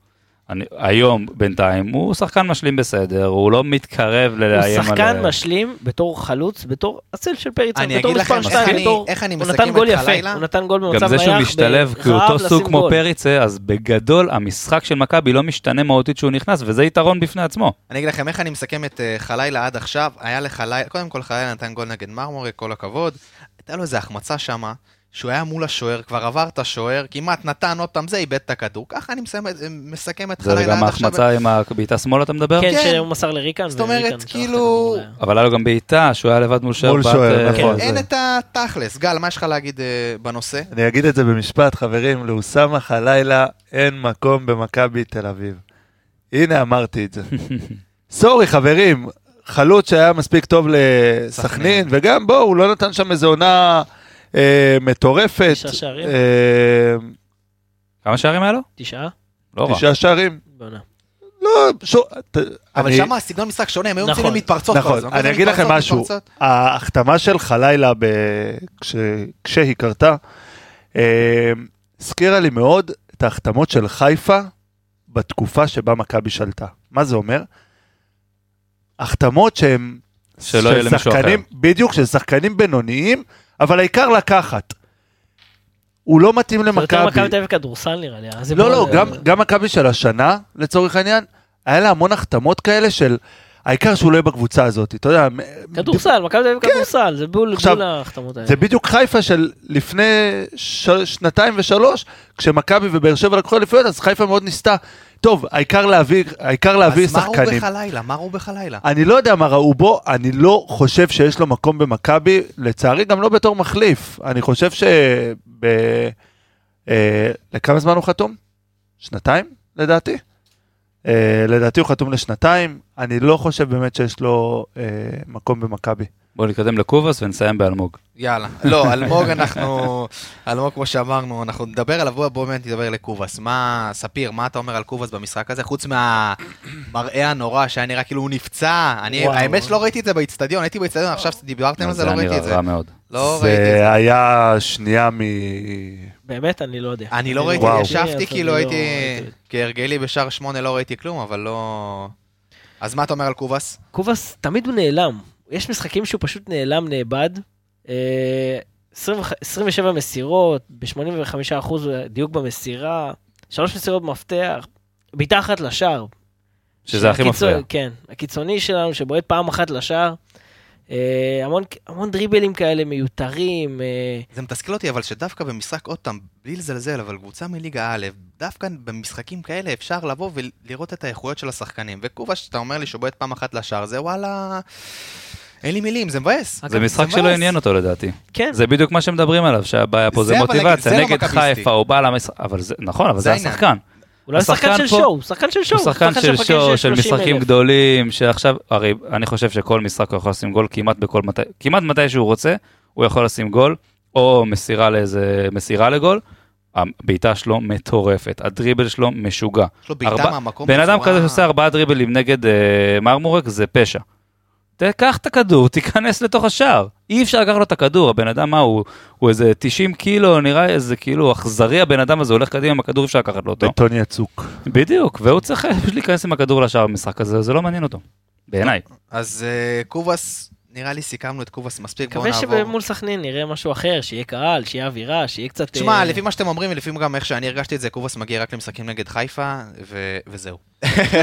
אני, היום בינתיים הוא שחקן משלים בסדר, הוא לא מתקרב הוא ללאיים על... שחקן משלים בתור חלוץ, בתור הצל של פריצה, אני בתור אגיד מספר לכם איך 2, אני- בתור... איך אני הוא מסכם נתן את גול יפה, חלילה. הוא נתן גול גם במצב זה שהוא נייח, משתלב, כי הוא ברעב אותו סוג כמו גול. פריצה, אז בגדול המשחק של מכבי לא משתנה מהותית שהוא נכנס, וזה יתרון בפני עצמו. אני אגיד לכם איך אני מסכם את אה, חלילה עד עכשיו. היה לחלילה, קודם כל חלילה נתן גול נגד מרמורק, כל הכבוד. הייתה לו איזה החמצה שמה, שהוא היה מול השוער, כבר עבר את השוער, כמעט נתן עוד פעם זה, איבד את הכדור. ככה אני מסיים, מסכם את זה חלילה גם עד עכשיו. ההחמצה עם הבעיטה שמאל אתה מדבר? כן, כן. שהוא מסר לריקן. זאת אומרת, כאילו- אבל היה לו גם בעיטה, שהוא היה לבד מול שוער. מול שוער, אה, נכון. אין זה. את התכלס. גל, מה יש לך להגיד אה, בנושא? אני אגיד את זה במשפט, חברים, לאוסאמה חלילה אין מקום במכבי תל אביב. הנה אמרתי את זה. *laughs* סורי, חברים, חלוץ שהיה מספיק טוב לסכנין, סכנין. וגם בואו, הוא לא נתן שם איזו עונה מטורפת. תשעה שערים? אה, כמה שערים היה לו? תשעה? לא רע. תשעה שערים. לא, שו- ת- אבל אני- שם הסגנון משחק שונה, הם היו נכון. יוצאים למתפרצות. כל נכון, הזמן. אני אגיד לכם משהו. ההחתמה של חלילה ב... כש... כשהיא קרתה, אה, הזכירה לי מאוד את ההחתמות של חיפה בתקופה שבה מכבי שלטה. מה זה אומר? החתמות שהן... שלא יהיה של למישהו שחקנים- בדיוק, של שחקנים בינוניים, אבל העיקר לקחת. הוא לא מתאים זה יותר מכבי למכבי. תל אביב כדורסל נראה לי. לא, לא, גם- גם מכבי של השנה, לצורך העניין, היה לה המון החתמות כאלה של... העיקר שהוא לא יהיה בקבוצה הזאת, אתה יודע, כדורסל, מכבי תל אביב כדורסל, זה בול ההחתמות האלה. זה בדיוק חיפה של לפני. שנתיים ושלוש, כשמכבי ובאר שבע לקחו אליפויות, אז חיפה מאוד ניסתה. טוב, העיקר להביא, העיקר להביא אז מה ראו שחקנים. בחלילה? מה ראו בחלילה? אני לא יודע מה ראו בו, אני לא חושב שיש לו מקום במכבי, לצערי גם לא בתור מחליף. אני חושב ש... ב... אה, לכמה זמן הוא חתום? שנתיים, לדעתי. אה, לדעתי הוא חתום לשנתיים, אני לא חושב באמת שיש לו אה, מקום במכבי. בואו נתקדם לקובאס ונסיים באלמוג. יאללה. לא, אלמוג אנחנו... אלמוג, כמו שאמרנו, אנחנו נדבר עליו, בוא בוא באמת נדבר לקובאס. מה, ספיר, מה אתה אומר על קובאס במשחק הזה? חוץ מהמראה הנורא שהיה נראה כאילו הוא נפצע. אני, וואו. האמת שלא ראיתי את זה באיצטדיון, הייתי באיצטדיון, עכשיו שדיברתם על זה, לא היה ראיתי נראה את זה. רע מאוד. לא ראיתי את זה. זה היה שנייה מ... באמת, אני לא יודע. אני לא ראיתי. ישבתי כאילו לא הייתי. כהרגלי בשער שמונה לא ראיתי כלום, אבל לא... אז מה אתה אומר על קובאס? קובאס, תמיד הוא נעלם. יש משחקים שהוא פשוט נעלם, נאבד. אה, 20 27 מסירות, ב-85% דיוק במסירה, שלוש מסירות מפתח, בעיטה אחת לשער. שזה הכי מפריע. כן, הקיצוני שלנו שבועט פעם אחת לשער. אה, המון, המון דריבלים כאלה מיותרים. אה, זה מתסכל אותי, אבל שדווקא במשחק, עוד פעם, בלי לזלזל, אבל קבוצה מליגה א', דווקא במשחקים כאלה אפשר לבוא ולראות את האיכויות של השחקנים. וקובאס, שאתה אומר לי שהוא בועט פעם אחת לשער, זה וואלה... אין לי מילים, זה מבאס. זה משחק שלא. עניין אותו לדעתי. כן, זה בדיוק מה שמדברים עליו, שהבעיה פה זה זה אבל נגיד, מוטיבציה, לא נגד. חיפה, הוא בא למשחק, אבל זה, נכון, אבל זה. השחקן. הוא לא שחקן של שואו, הוא שחקן של שואו. הוא שחקן של שואו, של 30,000. משחקים גדולים, שעכשיו, הרי אני חושב שכל משחק הוא יכול לשים גול כמעט בכל מתי, כמעט מתי שהוא רוצה, הוא יכול לשים גול, או מסירה לאיזה, מסירה לגול. הבעיטה שלו מטורפת, הדריבל שלו משוגע. יש לו בעיטה מהמקום בן אדם בצורה- כזה שעושה ארבעה דריבלים נגד אה, מרמורק זה פשע. תקח את הכדור, תיכנס לתוך השער. אי אפשר לקחת לו את הכדור, הבן אדם מה הוא, הוא איזה 90 קילו, נראה איזה כאילו אכזרי הבן אדם הזה, הולך קדימה עם הכדור, אי אפשר לקחת לו אותו. בטון יצוק. בדיוק, והוא צריך אה, להיכנס עם הכדור לשער במשחק הזה, זה לא מעניין אותו. בעיניי. אז אה, קובאס, נראה לי סיכמנו את קובאס מספיק, בואו מקווה נעבור. שמול סכנין נראה משהו אחר, שיהיה קהל, שיהיה אווירה, שיהיה קצת... תשמע, אה, לפי מה שאתם אומרים, ולפי גם איך שאני הרגשתי את זה, קובאס מגיע רק למשחקים נגד חיפה, ו- וזהו.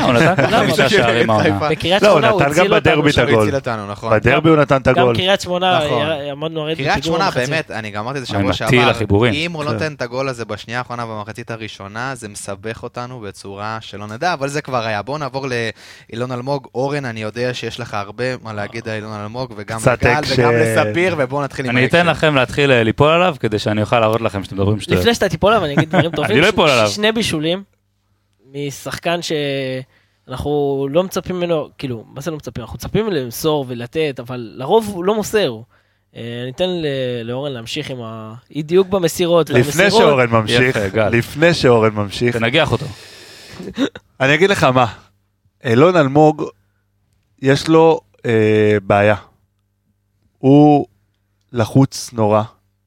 הוא נתן? חמישה שערים העונה. בקריית לא, הוא שמונה הוא נתן גם הציל אותנו. בדרבי. הוא אותנו, נכון. בדרבי הוא נתן את גם הגול. קריית שמונה, נכון. עמדנו הרי קריית שמונה, באמת, אני גם אמרתי את זה שבוע שעבר. אם הוא לא. נותן את הגול הזה בשנייה האחרונה במחצית הראשונה, זה מסבך אותנו בצורה שלא נדע, אבל זה כבר היה. בואו נעבור לאילון אלמוג. אורן, אני יודע שיש לך הרבה מה להגיד על אילון אלמוג, וגם לגל, וגם לספיר, ובואו נתחיל עם אני אתן. לכם להתחיל אה, ליפול עליו, כדי שאני אוכל להראות לכם שאתם מדברים שטויות. לפני שאתה תיפול עליו, אני אגיד דברים טובים. אני לא אפול עליו. שני בישולים משחקן שאנחנו לא מצפים ממנו, כאילו, מה זה לא מצפים? אנחנו מצפים למסור ולתת, אבל לרוב הוא לא מוסר. אה, אני אתן לאורן להמשיך עם האי דיוק במסירות. לפני שאורן ממשיך. לפני שאורן ממשיך, תנגח אותו. אני אגיד לך מה, אילון אלמוג, יש לו אה, בעיה. הוא לחוץ נורא.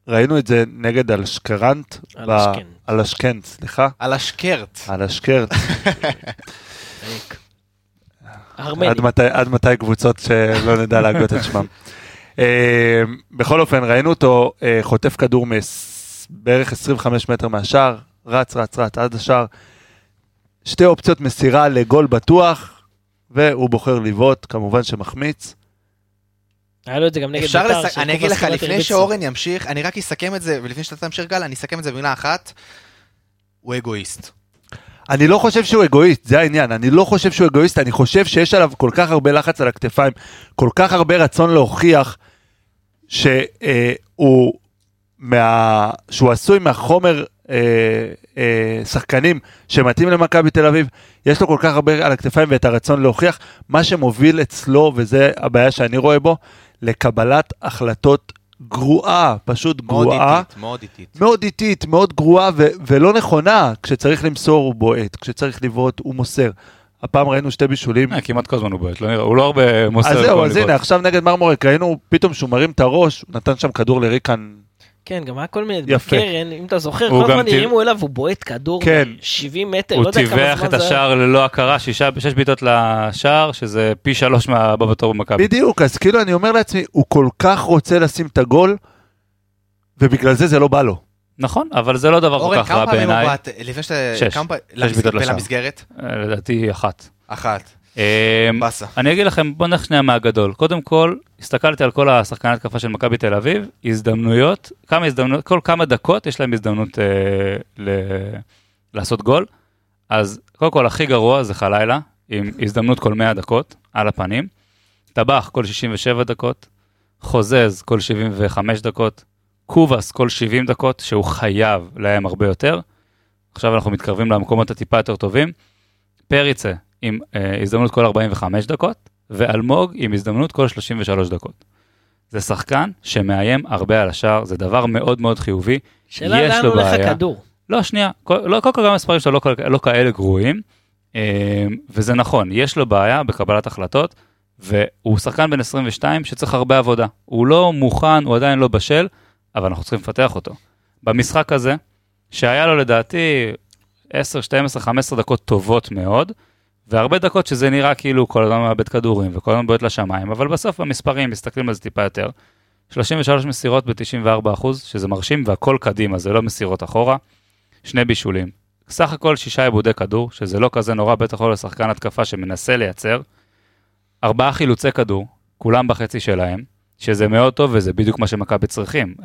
ראינו את זה נגד אלשקרנט. על אשכנט, סליחה. על השקרט. על אשקרט. ארמני. עד מתי, עד מתי קבוצות שלא נדע להגות את שמם. אה, בכל אופן, ראינו אותו אה, חוטף כדור בערך 25 מטר מהשער, רץ, רץ, רץ עד השער. שתי אופציות מסירה לגול בטוח, והוא בוחר לבעוט, כמובן שמחמיץ. היה לו את זה גם נגד בית"ר. לס... אני אגיד לך, לפני. שאורן ימשיך, אני רק אסכם את זה, ולפני שאתה תמשיך גל, אני אסכם את זה במילה אחת. הוא אגואיסט. אני לא חושב שהוא אגואיסט, זה העניין, אני לא חושב שהוא אגואיסט, אני חושב שיש עליו כל כך הרבה לחץ על הכתפיים, כל כך הרבה רצון להוכיח שהוא, מה, שהוא עשוי מהחומר אה, אה, שחקנים שמתאים למכבי תל אביב, יש לו כל כך הרבה על הכתפיים ואת הרצון להוכיח, מה שמוביל אצלו, וזה הבעיה שאני רואה בו, לקבלת החלטות גרועה, פשוט מאוד גרועה. איטית, מאוד איטית. מאוד איטית, מאוד גרועה ו- ולא נכונה. כשצריך למסור הוא בועט, כשצריך לבעוט הוא מוסר. הפעם ראינו שתי בישולים. אה, כמעט כל הזמן הוא בועט, לא נראה- הוא לא הרבה מוסר. אז זהו, אז הנה. עכשיו נגד מרמורק ראינו פתאום שהוא מרים את הראש, הוא נתן שם כדור לריקן. כן, גם היה כל מיני, יפה. בקרן, אם אתה זוכר, הוא כל הזמן הרימו אליו, הוא בועט כדור כן. 70 מטר, הוא לא יודע כמה טיווח זמן את זה היה. השער ללא הכרה, שישה- שש בעיטות לשער, שזה פי שלוש מהבא בתור במכבי. בדיוק, אז כאילו אני אומר לעצמי, הוא כל כך רוצה לשים את הגול, ובגלל זה זה לא בא לו. נכון, אבל זה לא דבר כל אורן, כך רע כמה פעמים הוא בעיניי. בעט, לפני שאתה... שש. כמה פעמים- שש בעיטות לשער. למסגרת? אה, לדעתי אחת. אחת. אמ, באסה. אני אגיד לכם, בואו נלך שנייה מהגדול. קודם כל, הסתכלתי על כל השחקני התקפה של מכבי תל אביב, הזדמנויות, כמה הזדמנויות, כל כמה דקות יש להם הזדמנות אה, ל... לעשות גול. אז קודם כל, הכי גרוע זה חלילה, עם הזדמנות כל 100 דקות, על הפנים. טבח כל 67 דקות, חוזז כל 75 דקות, קובאס כל 70 דקות, שהוא חייב להם הרבה יותר. עכשיו אנחנו מתקרבים למקומות הטיפה יותר טובים. פריצה עם אה, הזדמנות כל 45 דקות, ואלמוג עם הזדמנות כל 33 דקות. זה שחקן שמאיים הרבה על השער, זה דבר מאוד מאוד חיובי. שאלה יש לאן הולך. הכדור. לא, שנייה, כל- לא, כל גם המספרים שלו לא, לא כאלה גרועים, אה, וזה נכון, יש לו בעיה בקבלת החלטות, והוא שחקן בן 22 שצריך הרבה עבודה. הוא לא מוכן, הוא עדיין לא בשל, אבל אנחנו צריכים לפתח אותו. במשחק הזה, שהיה לו לדעתי 10, 12, 15 דקות טובות מאוד, והרבה דקות שזה נראה כאילו כל הזמן מאבד כדורים וכל הזמן בועט לשמיים, אבל בסוף במספרים מסתכלים על זה טיפה יותר. 33 מסירות ב-94 שזה מרשים, והכל קדימה, זה לא מסירות אחורה. שני בישולים. סך הכל שישה עיבודי כדור, שזה לא כזה נורא, בטח לא לשחקן התקפה שמנסה לייצר. ארבעה חילוצי כדור, כולם בחצי שלהם, שזה מאוד טוב וזה בדיוק מה שמכבי צריכים.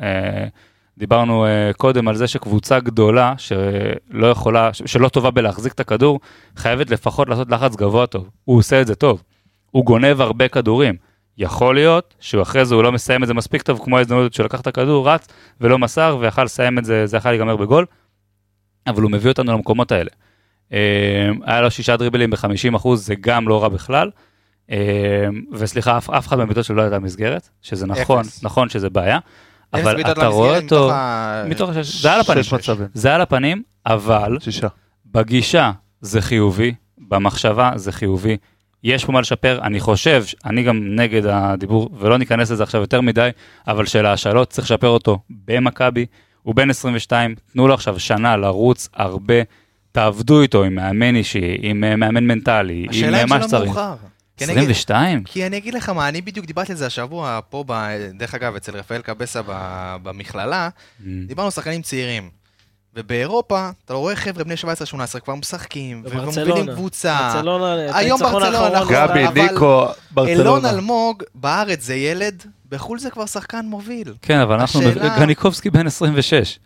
דיברנו אה, קודם על זה שקבוצה גדולה שלא יכולה, שלא טובה בלהחזיק את הכדור, חייבת לפחות לעשות לחץ גבוה טוב. הוא עושה את זה טוב. הוא גונב הרבה כדורים. יכול להיות שאחרי זה הוא לא מסיים את זה מספיק טוב כמו ההזדמנות שהוא לקח את הכדור, רץ ולא מסר ויכל לסיים את זה, זה יכול להיגמר בגול, אבל הוא מביא אותנו למקומות האלה. אה, היה לו שישה דריבלים ב-50 אחוז, זה גם לא רע בכלל. אה, וסליחה, אף, אף אחד מהביטות שלו לא הייתה מסגרת, שזה נכון, אפס. נכון שזה בעיה, אבל אתה רואה אותו, מתוך השש, זה על הפנים, שש מצבים. זה על הפנים, אבל שישה. בגישה זה חיובי, במחשבה זה חיובי. יש פה מה לשפר, אני חושב, אני גם נגד הדיבור, ולא ניכנס לזה עכשיו יותר מדי, אבל של ההשאלות צריך לשפר אותו במכבי. הוא בן 22, תנו לו עכשיו שנה לרוץ הרבה, תעבדו איתו עם מאמן אישי, עם אה, מאמן מנטלי, עם השאלה אה, אם מה זה לא שצריך. מאוחר. כי אני אגיד- 22? כי אני אגיד לך מה, אני בדיוק דיברתי על זה השבוע פה, ב- דרך אגב, אצל רפאל קבסה ב- במכללה, Mm. דיברנו על שחקנים צעירים. ובאירופה, אתה רואה חבר'ה בני 17-18 כבר משחקים, ומובילים. קבוצה. ברצלונה, היום ברצלונה, נכון. גבי, אבל ניקו, אילון ברצלונה. אלמוג, בארץ זה ילד, בחו"ל זה כבר שחקן מוביל. כן, אבל אנחנו, השאלה- קניקובסקי בן 26.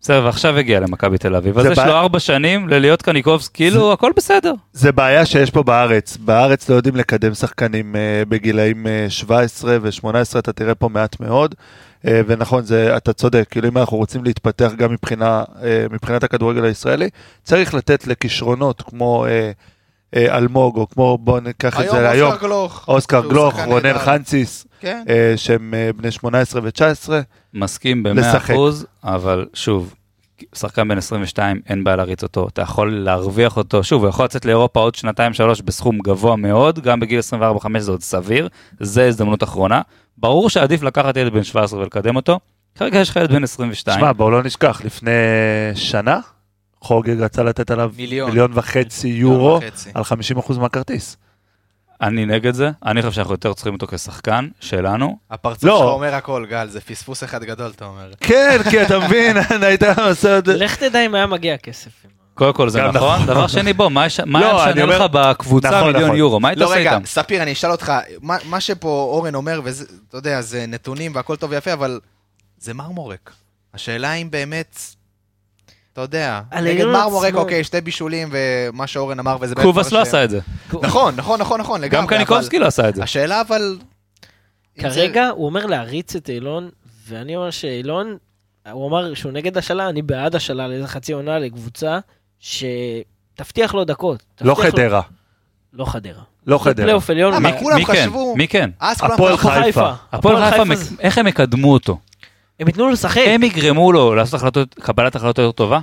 בסדר, ועכשיו הגיע למכבי תל אביב, אז יש לו ארבע שנים ללהיות קניקובסקי, כאילו הכל בסדר. זה בעיה שיש פה בארץ. בארץ לא יודעים לקדם שחקנים אה, בגילאים אה, 17 ו-18, אתה תראה פה מעט מאוד. אה, ונכון, זה, אתה צודק, כאילו אם אנחנו רוצים להתפתח גם מבחינה, אה, מבחינת הכדורגל הישראלי, צריך לתת לכישרונות כמו אה, אה, אלמוג, או כמו, בואו ניקח את היום זה היום, אוסקר גלוך. אוסקר גלוך, רונן נהדר. חנציס, כן. אה, שהם אה, בני 18 ו-19. מסכים ב-100%, לשחק. אבל שוב, שחקן בן 22, אין בעיה להריץ אותו, אתה יכול להרוויח אותו, שוב, הוא יכול לצאת לאירופה עוד שנתיים-שלוש בסכום גבוה מאוד, גם בגיל 24-5 זה עוד סביר, זה הזדמנות אחרונה. ברור שעדיף לקחת ילד בן 17 ולקדם אותו, כרגע יש לך ילד בן 22. שמע, בואו לא נשכח, לפני שנה, חוגג רצה לתת עליו מיליון. מיליון וחצי יורו וחצי. על 50% מהכרטיס. אני נגד זה, אני חושב שאנחנו יותר צריכים אותו כשחקן שלנו. הפרצוף לא. שלך אומר הכל, גל, זה פספוס אחד גדול, אתה אומר. כן, כי אתה מבין, *laughs* *laughs* היית עושה את זה. לך תדע אם היה מגיע כסף. קודם כל זה נכון, נכון. דבר שני בוא, מה לא, היה אני משנה אומר- לך בקבוצה נכון, מיליון נכון. יורו, מה היית לא, עושה רגע, איתם? ספיר, אני אשאל אותך, מה, מה שפה אורן אומר, וזה, אתה יודע, זה נתונים והכל טוב ויפה, אבל זה מרמורק. השאלה אם באמת, אתה יודע, נגד מרמורק. אוקיי, שתי בישולים ומה שאורן אמר, וזה. קובאס מה לא עשה את זה, נכון, נכון, נכון, נכון, לגמרי. גם קניקובסקי לא עשה את זה. השאלה אבל... כרגע הוא אומר להריץ את אילון, ואני אומר שאילון, הוא אמר שהוא נגד השאלה, אני בעד השאלה לאיזה חצי עונה לקבוצה שתבטיח לו דקות. לא חדרה, לא חדרה. לא חדרה. פלייאוף עליון. מי- כן? מי כן? אז כולם הפועל חשבו- חיפה. הפועל חיפה, איך הם יקדמו אותו? הם ייתנו לו לשחק. הם יגרמו לו לעשות החלטות, קבלת החלטות יותר טובה.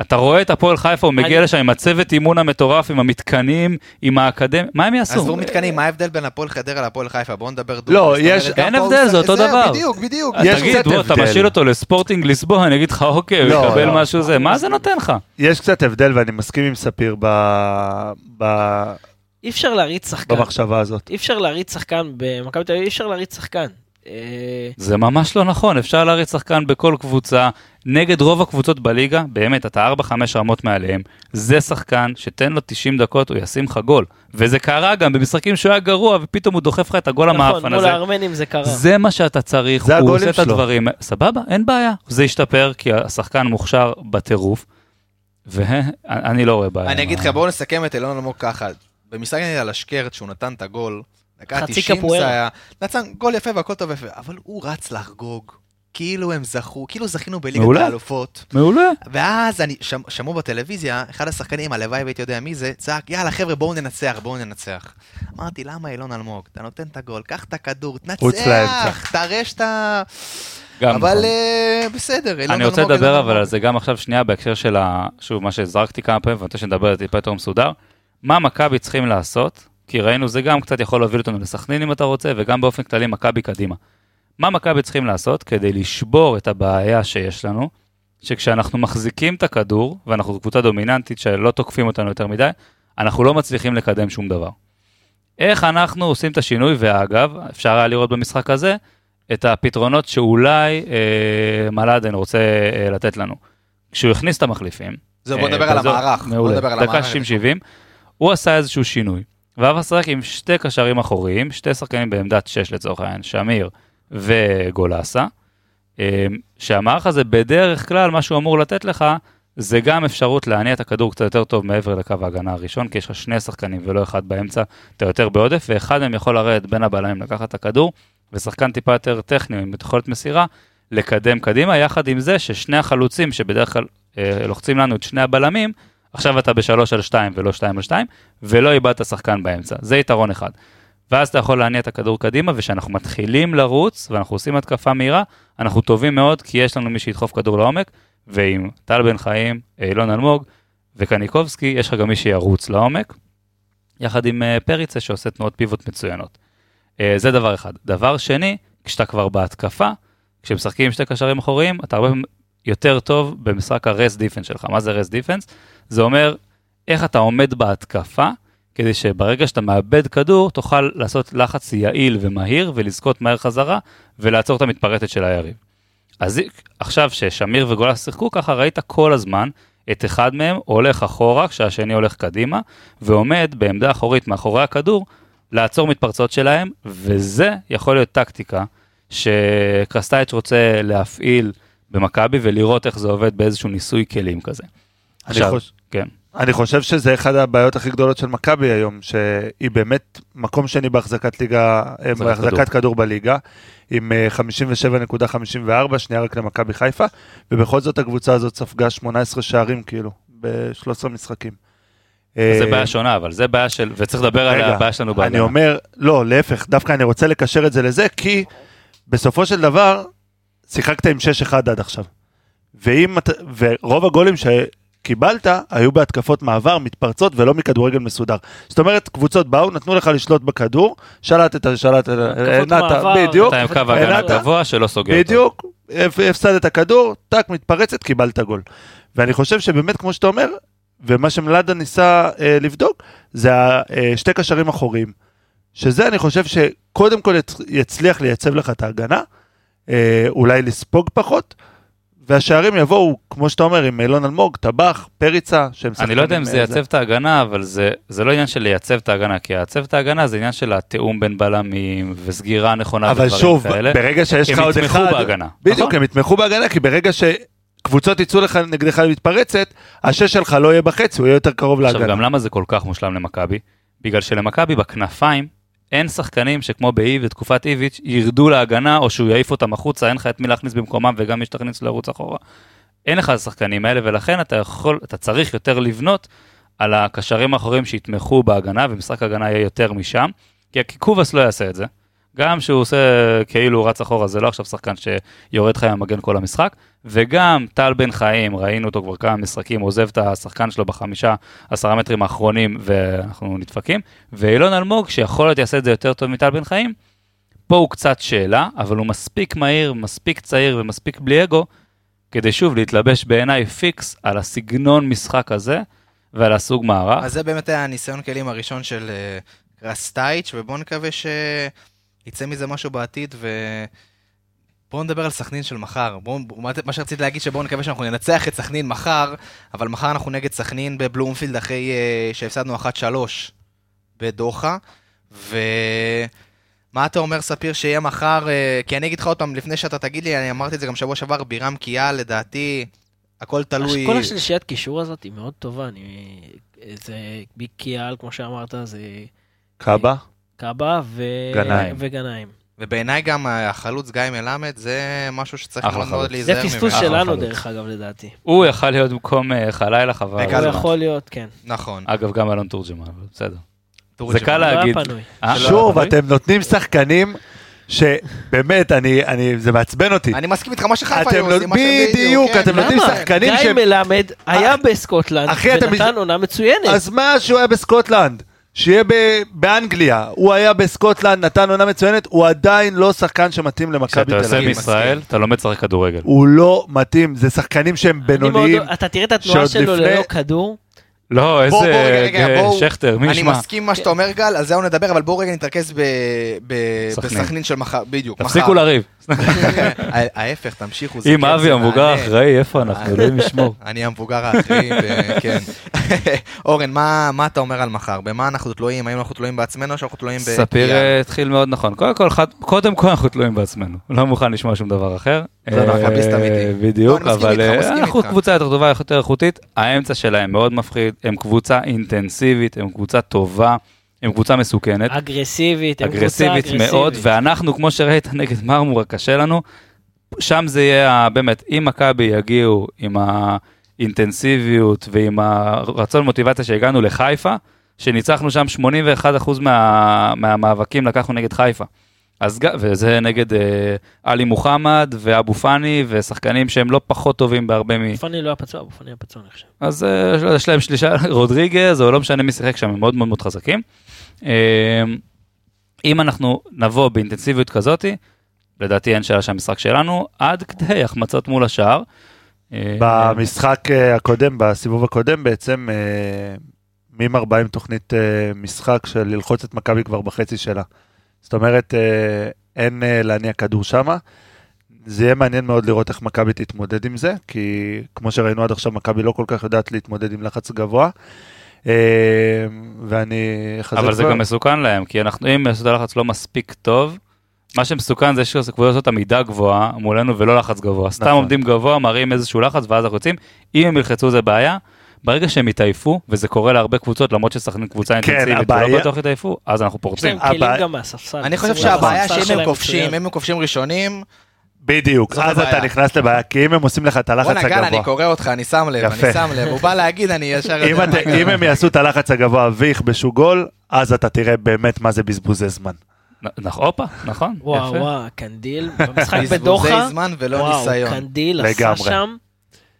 אתה רואה את הפועל חיפה, הוא מגיע אני- לשם עם הצוות אימון המטורף, עם המתקנים, עם האקדמיה, מה הם יעשו? עזבו מתקנים, מה ההבדל בין הפועל חדרה להפועל חיפה? בואו נדבר דוגרי. לא, יש- אין הבדל, זה אותו דבר. בדיוק, בדיוק. אז יש תגיד, קצת בוא, אתה הבדל. משאיר אותו לספורטינג ליסבון, אני אגיד לך, אוקיי, הוא לא, יקבל לא. משהו זה, מה זה נותן לך? יש קצת הבדל, ואני מסכים עם ספיר ב- ב- אי אפשר להריץ שחקן. במחשבה הזאת. אי אפשר להריץ שחקן במכבי תל אביב, אי אפשר להריץ שחקן. אה, זה ממש לא נכון, אפשר להריץ שחקן בכל קבוצה, נגד רוב הקבוצות בליגה, באמת, אתה 4-5 רמות מעליהם, זה שחקן שתן לו 90 דקות, הוא ישים לך גול. וזה קרה גם במשחקים שהוא היה גרוע, ופתאום הוא דוחף לך את הגול נכון, המאפן מול הזה. הארמנים זה קרה. זה מה שאתה צריך, זה הוא עושה את. הדברים, סבבה, אין בעיה, זה ישתפר, כי השחקן מוכשר בטירוף, ואני לא רואה בעיה. אני אגיד לך, בואו נסכם את אילון אלמוג ככה. במשחק נגד על השקרת, שהוא נתן את הגול, דקה חצי 90 קפוארה. זה היה, נתן גול יפה והכל טוב ויפה, אבל הוא רץ לחגוג. כאילו הם זכו, כאילו זכינו בליגת. האלופות. מעולה. ואז אני, שמ, שמעו בטלוויזיה, אחד השחקנים, הלוואי והייתי יודע מי זה, צעק, יאללה חבר'ה בואו ננצח, בואו ננצח. אמרתי, למה אילון אלמוג? אתה נותן את הגול, קח את הכדור. תנצח, תראה שאתה... גם אבל נכון. אה, בסדר, אילון אני רוצה אלמוג, לדבר אבל אלמוג. על זה גם עכשיו שנייה בהקשר של ה... שוב, מה שזרקתי כמה פעמים, ואני רוצה שנדבר על זה טיפה יותר מסודר. מה מכבי צריכים לעשות? כי ראינו, זה גם קצת יכול להוביל אותנו לסכנין אם אתה רוצה, וגם באופן כללי מכבי קדימה. מה מכבי צריכים לעשות כדי לשבור את הבעיה שיש לנו, שכשאנחנו מחזיקים את הכדור, ואנחנו קבוצה דומיננטית שלא תוקפים אותנו יותר מדי, אנחנו לא מצליחים לקדם שום דבר. איך אנחנו עושים את השינוי, ואגב, אפשר היה לראות במשחק הזה, את הפתרונות שאולי אה, מלאדן רוצה אה, לתת לנו. כשהוא הכניס את המחליפים, זהו, בוא אה, נדבר על המערך. מעולה. דקה המערך. 60-70, הוא עשה איזשהו שינוי. ואהב לשחק עם שתי קשרים אחוריים, שתי שחקנים בעמדת 6 לצורך העניין, שמיר וגולסה, אה, שהמערך הזה בדרך כלל, מה שהוא אמור לתת לך, זה גם אפשרות להניע את הכדור קצת יותר טוב מעבר לקו ההגנה הראשון, כי יש לך שני שחקנים ולא אחד באמצע, אתה יותר בעודף, ואחד מהם יכול לרדת בין הבלמים לקחת את הכדור, ושחקן טיפה יותר טכני עם יכולת מסירה, לקדם קדימה, יחד עם זה ששני החלוצים שבדרך כלל אה, לוחצים לנו את שני הבלמים, עכשיו אתה בשלוש על שתיים ולא שתיים על שתיים, ולא איבדת שחקן באמצע. זה יתרון אחד. ואז אתה יכול להניע את הכדור קדימה, וכשאנחנו מתחילים לרוץ, ואנחנו עושים התקפה מהירה, אנחנו טובים מאוד, כי יש לנו מי שידחוף כדור לעומק, ועם טל בן חיים, אילון אלמוג וקניקובסקי, יש לך גם מי שירוץ לעומק, יחד עם אה, פריצה שעושה תנועות פיבוט מצוינות. אה, זה דבר אחד. דבר שני, כשאתה כבר בהתקפה, כשמשחקים עם שתי קשרים אחוריים, אתה הרבה יותר טוב במשחק הרס דיפנס שלך. מה זה רס דיפנס? זה אומר איך אתה עומד בהתקפה, כדי שברגע שאתה מאבד כדור, תוכל לעשות לחץ יעיל ומהיר ולזכות מהר חזרה ולעצור את המתפרצת של היריב. אז עכשיו ששמיר וגולס שיחקו ככה, ראית כל הזמן את אחד מהם הולך אחורה כשהשני הולך קדימה, ועומד בעמדה אחורית מאחורי הכדור, לעצור מתפרצות שלהם, וזה יכול להיות טקטיקה שקרסטייץ' רוצה להפעיל במכבי ולראות איך זה עובד באיזשהו ניסוי כלים כזה. אני עכשיו, חוש- כן. אני חושב שזה אחד הבעיות הכי גדולות של מכבי היום, שהיא באמת מקום שני בהחזקת ליגה, אה, בהחזקת כדור. כדור בליגה, עם אה, 57.54, שנייה רק למכבי חיפה, ובכל זאת הקבוצה הזאת ספגה 18 שערים כאילו, ב-13 משחקים. זה אה, בעיה שונה, אבל זה בעיה של, וצריך לדבר על רגע, הבעיה שלנו אני בהגנה. אומר, לא, להפך, דווקא אני רוצה לקשר את זה לזה, כי בסופו של דבר, שיחקת עם 6-1 עד עכשיו. ואם, ורוב הגולים שקיבלת היו בהתקפות מעבר, מתפרצות ולא מכדורגל מסודר. זאת אומרת, קבוצות באו, נתנו לך לשלוט בכדור, שלטת, שלטת, התקפות נעת, מעבר, בדיוק, אתה עם קו הנעת, הגנה גבוה שלא סוגר אותו. בדיוק, הפ- הפסדת כדור, טאק, מתפרצת, קיבלת גול. ואני חושב שבאמת, כמו שאתה אומר, ומה שמלאדה ניסה אה, לבדוק, זה השתי קשרים אחוריים. שזה, אני חושב שקודם כל יצ- יצליח לייצב לך את ההגנה, אה, אולי לספוג פחות, והשערים יבואו, כמו שאתה אומר, עם אילון אלמוג, טבח, פריצה, שהם אני לא יודע אם שחקנים, זה אה, ייצב את ההגנה, אבל זה, זה לא עניין של לייצב את ההגנה, כי לייצב את ההגנה זה עניין של התיאום בין בלמים וסגירה נכונה אבל ודברים שוב, כאלה. ברגע שיש לך הם עוד אחד... יתמכו בהגנה. בדיוק, נכון? הם יתמכו בהגנה, כי ברגע שקבוצות יצאו לך נגדך למתפרצת, השש שלך לא יהיה בחצי, הוא יהיה יותר קרוב עכשיו, להגנה. גם למה זה כל כך מושלם למכבי? בגלל שלמכבי בכנפיים אין שחקנים שכמו באי ותקופת איביץ' ירדו להגנה או שהוא יעיף אותם החוצה, אין לך את מי להכניס במקומם וגם מי שתכניס לרוץ אחורה. אין לך את השחקנים האלה ולכן אתה יכול, אתה צריך יותר לבנות על הקשרים האחוריים שיתמכו בהגנה ומשחק הגנה יהיה יותר משם, כי קובאס לא יעשה את זה. גם שהוא עושה כאילו רץ אחורה, זה לא עכשיו שחקן שיורד לך עם המגן כל המשחק, וגם טל בן חיים, ראינו אותו כבר כמה משחקים, עוזב את השחקן שלו בחמישה, עשרה מטרים האחרונים, ואנחנו נדפקים, ואילון אלמוג, שיכול להיות יעשה את זה יותר טוב מטל בן חיים, פה הוא קצת שאלה, אבל הוא מספיק מהיר, מספיק צעיר ומספיק בלי אגו, כדי שוב להתלבש בעיניי פיקס על הסגנון משחק הזה ועל הסוג מערך. אז זה באמת היה הניסיון כלים הראשון של אה, קרסטייץ', ובואו נקווה שיצא מזה משהו בעתיד, ובואו נדבר על סכנין של מחר. בואו, מה- מה שרציתי להגיד שבואו נקווה שאנחנו ננצח את סכנין מחר, אבל מחר אנחנו נגד סכנין בבלומפילד אחרי אה, שהפסדנו 1-3 בדוחה, ומה אתה אומר, ספיר, שיהיה מחר? אה, כי אני אגיד לך עוד פעם, לפני שאתה תגיד לי, אני אמרתי את זה גם שבוע שעבר, בירם קיאל, לדעתי, הכל תלוי... כל השלישיית קישור הזאת היא מאוד טובה, אני... זה ביג קיאל, כמו שאמרת, זה קאבה? קאבה ו... גנאים. וגנאים. ובעיניי גם החלוץ גיא מלמד זה משהו שצריך מאוד. להיזהר זה ממנו. פספוס אחלה שלנו. דרך אגב, לדעתי. הוא יכל להיות במקום אה, חלילה חבל. וגל הוא. יכול להיות, כן. נכון. אגב, גם אלון תורג'מן, אבל בסדר. זה קל לא להגיד. פנוי. אה? שוב, לא, אתם נותנים שחקנים שבאמת, אני, אני, זה מעצבן אותי. אני מסכים איתך, מה שחיפה אתם היו לא- עושים, מה שהם בדיוק, כן. אתם נותנים? שחקנים גיא שהם- מלמד היה בסקוטלנד, ונתן עונה מצוינת. אז מה שהוא היה בסקוטלנד? שיהיה ב- באנגליה, הוא היה בסקוטלנד, נתן עונה מצוינת, הוא עדיין לא שחקן שמתאים למכבי כשאתה תל יוצא אביב. מישראל, אתה לומד לשחק כדורגל. הוא לא מתאים, זה שחקנים שהם מאוד- בינוניים. אתה תראה את התנועה שלו לפני- ללא כדור. לא, איזה בוא, בוא, רגע, רגע, בואו- שכטר, מי אני ישמע? מסכים מה שאתה אומר, גל, על זה עוד נדבר, אבל בואו רגע נתרכז ב- ב- סכנין. בסכנין של מחר, בדיוק, מחר. תפסיקו לריב. *laughs* ההפך, תמשיכו. אם כן, אבי המבוגר. האחראי, איפה אנחנו? *laughs* אלוהים ישמור. אני המבוגר האחראי, *laughs* כן. אורן, מה אתה אומר על מחר? במה אנחנו תלויים? האם אנחנו תלויים בעצמנו או שאנחנו תלויים ספיר בקיאל? אה, התחיל מאוד נכון. קודם כל, חד- קודם כל אנחנו תלויים בעצמנו. לא מוכן לשמוע שום דבר אחר. זה אה, מכביסט אמיתי. בדיוק, לא, אני מסכים אבל אה, אנחנו. קבוצה יותר טובה, יותר איכותית. האמצע שלהם מאוד מפחיד, הם קבוצה אינטנסיבית, הם קבוצה טובה, הם קבוצה מסוכנת. אגרסיבית, הם קבוצה אגרסיבית אגרסיבית. מאוד, ואנחנו, כמו שראית *laughs* נגד מרמורה, קשה לנו. שם זה יהיה, באמת, אם מכבי יגיעו עם האינטנסיביות ועם הרצון מוטיבציה שהגענו לחיפה, שניצחנו שם 81% מה, מהמאבקים לקחנו נגד חיפה. אז וזה נגד אה, עלי מוחמד ואבו פאני ושחקנים שהם לא פחות טובים בהרבה מ... פאני לא היה פצוע, אבו פאני היה פצוע, אני חושב. אז אה, יש- להם שלישה, *laughs* רודריגז, או לא משנה מי שיחק שם, הם מאוד מאוד מאוד חזקים. אה, אם אנחנו נבוא באינטנסיביות כזאתי, לדעתי אין שאלה שהמשחק שלנו, עד כדי החמצות מול השער. אה, במשחק אה, הקודם, בסיבוב הקודם בעצם, אה, בא עם תוכנית משחק של ללחוץ את מכבי כבר בחצי שלה. זאת אומרת, אה, אין אה, להניע כדור שמה. זה יהיה מעניין מאוד לראות איך מכבי תתמודד עם זה, כי כמו שראינו עד עכשיו, מכבי לא כל כך יודעת להתמודד עם לחץ גבוה. אה, ואני אחזק... אבל זה גם מסוכן להם, כי אנחנו, אם יעשו את הלחץ לא מספיק טוב, מה שמסוכן זה שקבוצות עושות עמידה גבוהה מולנו ולא לחץ גבוה. סתם נכון. עומדים גבוה, מראים איזשהו לחץ ואז אנחנו יוצאים. אם הם ילחצו זה בעיה. ברגע שהם יתעייפו, וזה קורה להרבה קבוצות, למרות שסכנין קבוצה אינטנסיבית ולא כן, הבעיה- בטוח יתעייפו, אז אנחנו יש פורצים. להם כלים גם מהספסל. אני חושב שהבעיה שאם הם כובשים. אם הם כובשים ראשונים, בדיוק, אז אתה. נכנס לבעיה, כי אם הם עושים לך את הלחץ בואנה גל, הגבוה... אני קורא אותך, אני שם לב. אני שם לב, הוא בא להגיד, אני ישר... אם, הם יעשו את הלחץ הגבוה ויכבשו גול, אז אתה תראה באמת מה זה בזבוזי זמן. נכון, הופה, נכון, וואו, יפה. וואו, קנדיל, במשחק בזבוזי בדוחה, זמן ולא וואו, ניסיון. קנדיל עשה. שם,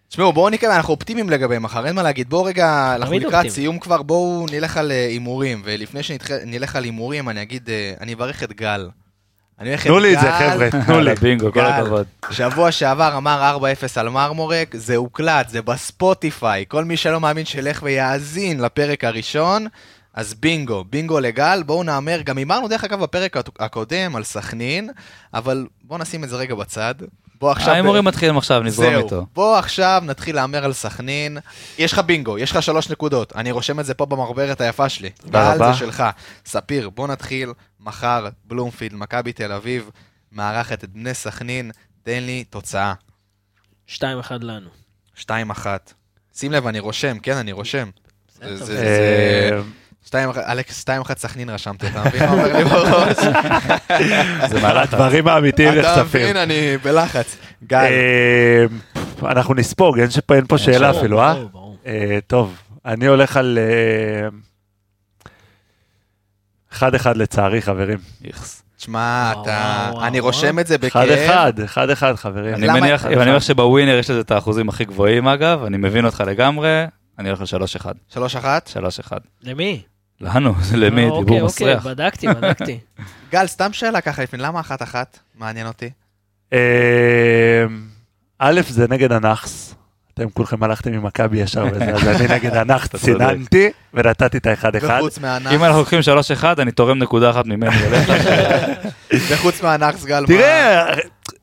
תשמעו, בואו נקרא, אנחנו אופטימיים לגבי מחר, אין מה להגיד. בואו רגע, אנחנו לקראת. סיום כבר, בואו נלך על אה, הימורים. ולפני שנלך על הימורים, אני אגיד, אה, אני אברך את גל. אני הולך תנו לי את זה, גל. חבר'ה, תנו לי. בינגו, כל גל. הכבוד. שבוע שעבר אמר 4-0 על מרמורק, זה הוקלט, זה בספוטיפיי. כל מי שלא מאמין שילך ויאזין לפרק הראשון, אז בינגו, בינגו לגל. בואו נאמר, גם הימרנו דרך אגב בפרק הקודם על סכנין, אבל בואו נשים את זה רגע בצד. בוא עכשיו... ההימורים מתחילים עכשיו, נזרום זהו, איתו. בוא עכשיו נתחיל להמר על סכנין. יש לך בינגו, יש לך שלוש נקודות. אני רושם את זה פה במחברת היפה שלי. תודה רבה. זה שלך. ספיר, בוא נתחיל. מחר, בלומפילד, מכבי תל אביב, מארחת את בני סכנין. תן לי תוצאה. 2-1 לנו. 2-1. שים לב, אני רושם, כן, אני רושם. זה- אה, שתיים אחת- אלכס, 2-1 סכנין רשמתי, אתה מבין מה אומר לי בראש? זה מעלת. הדברים האמיתיים אתה נחשפים. מבין, אני בלחץ. גל, אה, אנחנו נספוג, אין פה שאלה ברור, אפילו, אה? אה, טוב, אני הולך על... אה, אחד אחד לצערי, חברים. איכס. תשמע, אתה... אני. רושם את זה אחד בכאב. אחד, אחד אחד חברים. אני מניח, אחד אני מניח אחד. שבווינר יש לזה את האחוזים הכי גבוהים אגב, אני מבין אותך לגמרי, אני הולך ל-3-1. שלוש אחת. 3-1 למי? לנו, זה למי, אה, דיבור אוקיי, מסריח. אוקיי, בדקתי, *laughs* בדקתי. גל, סתם שאלה ככה לפני, למה אחת אחת? מעניין אותי. אה, א', זה נגד הנאחס. אתם כולכם הלכתם עם מכבי ישר וזה, אז אני *laughs* נגד הנאחס. ציננתי ונתתי את האחד אחד. וחוץ מהנאחס, אם אנחנו לוקחים 3-1, אני תורם נקודה אחת ממני. *laughs* וחוץ מהנאחס, גל, מה? תראה,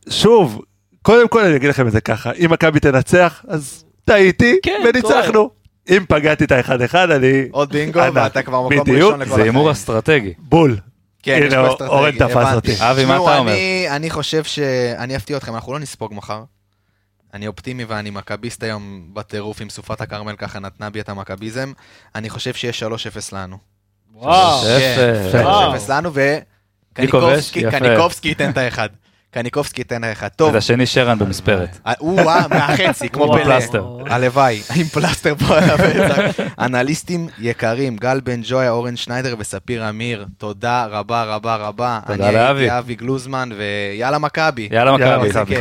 שוב, קודם כל אני אגיד לכם את זה ככה, אם מכבי תנצח, אז טעיתי כן, וניצחנו. אם פגעתי את האחד אחד, אני עוד בינגו. ואתה כבר מקום בדיוק, ראשון לכל זה הימור החיים. אסטרטגי. בול. כן, יש הנה, פה אסטרטגיה, אורן תפס. אותי. אבי, מה אתה אומר? אני- חושב ש... אני אפתיע אתכם, אנחנו לא נספוג מחר. אני אופטימי ואני מכביסט היום בטירוף עם סופת הכרמל, ככה נתנה בי את המכביזם. אני חושב שיש 3-0 לנו. וואו. כן, יפה. 3-0 לנו, מי כובש? וקניקובסקי ייתן את האחד. קניקובסקי ייתן האחד. טוב, את השני שרן במספרת. אה, או-אה, מהחצי, כמו. פלא. פלסטר. הלוואי, עם פלסטר פה על הפצע. אנליסטים יקרים, גל בן ג'ויה, אורן שניידר וספיר אמיר, תודה רבה רבה רבה. תודה אני לאבי. הייתי אבי גלוזמן, ויאללה מכבי. יאללה מכבי.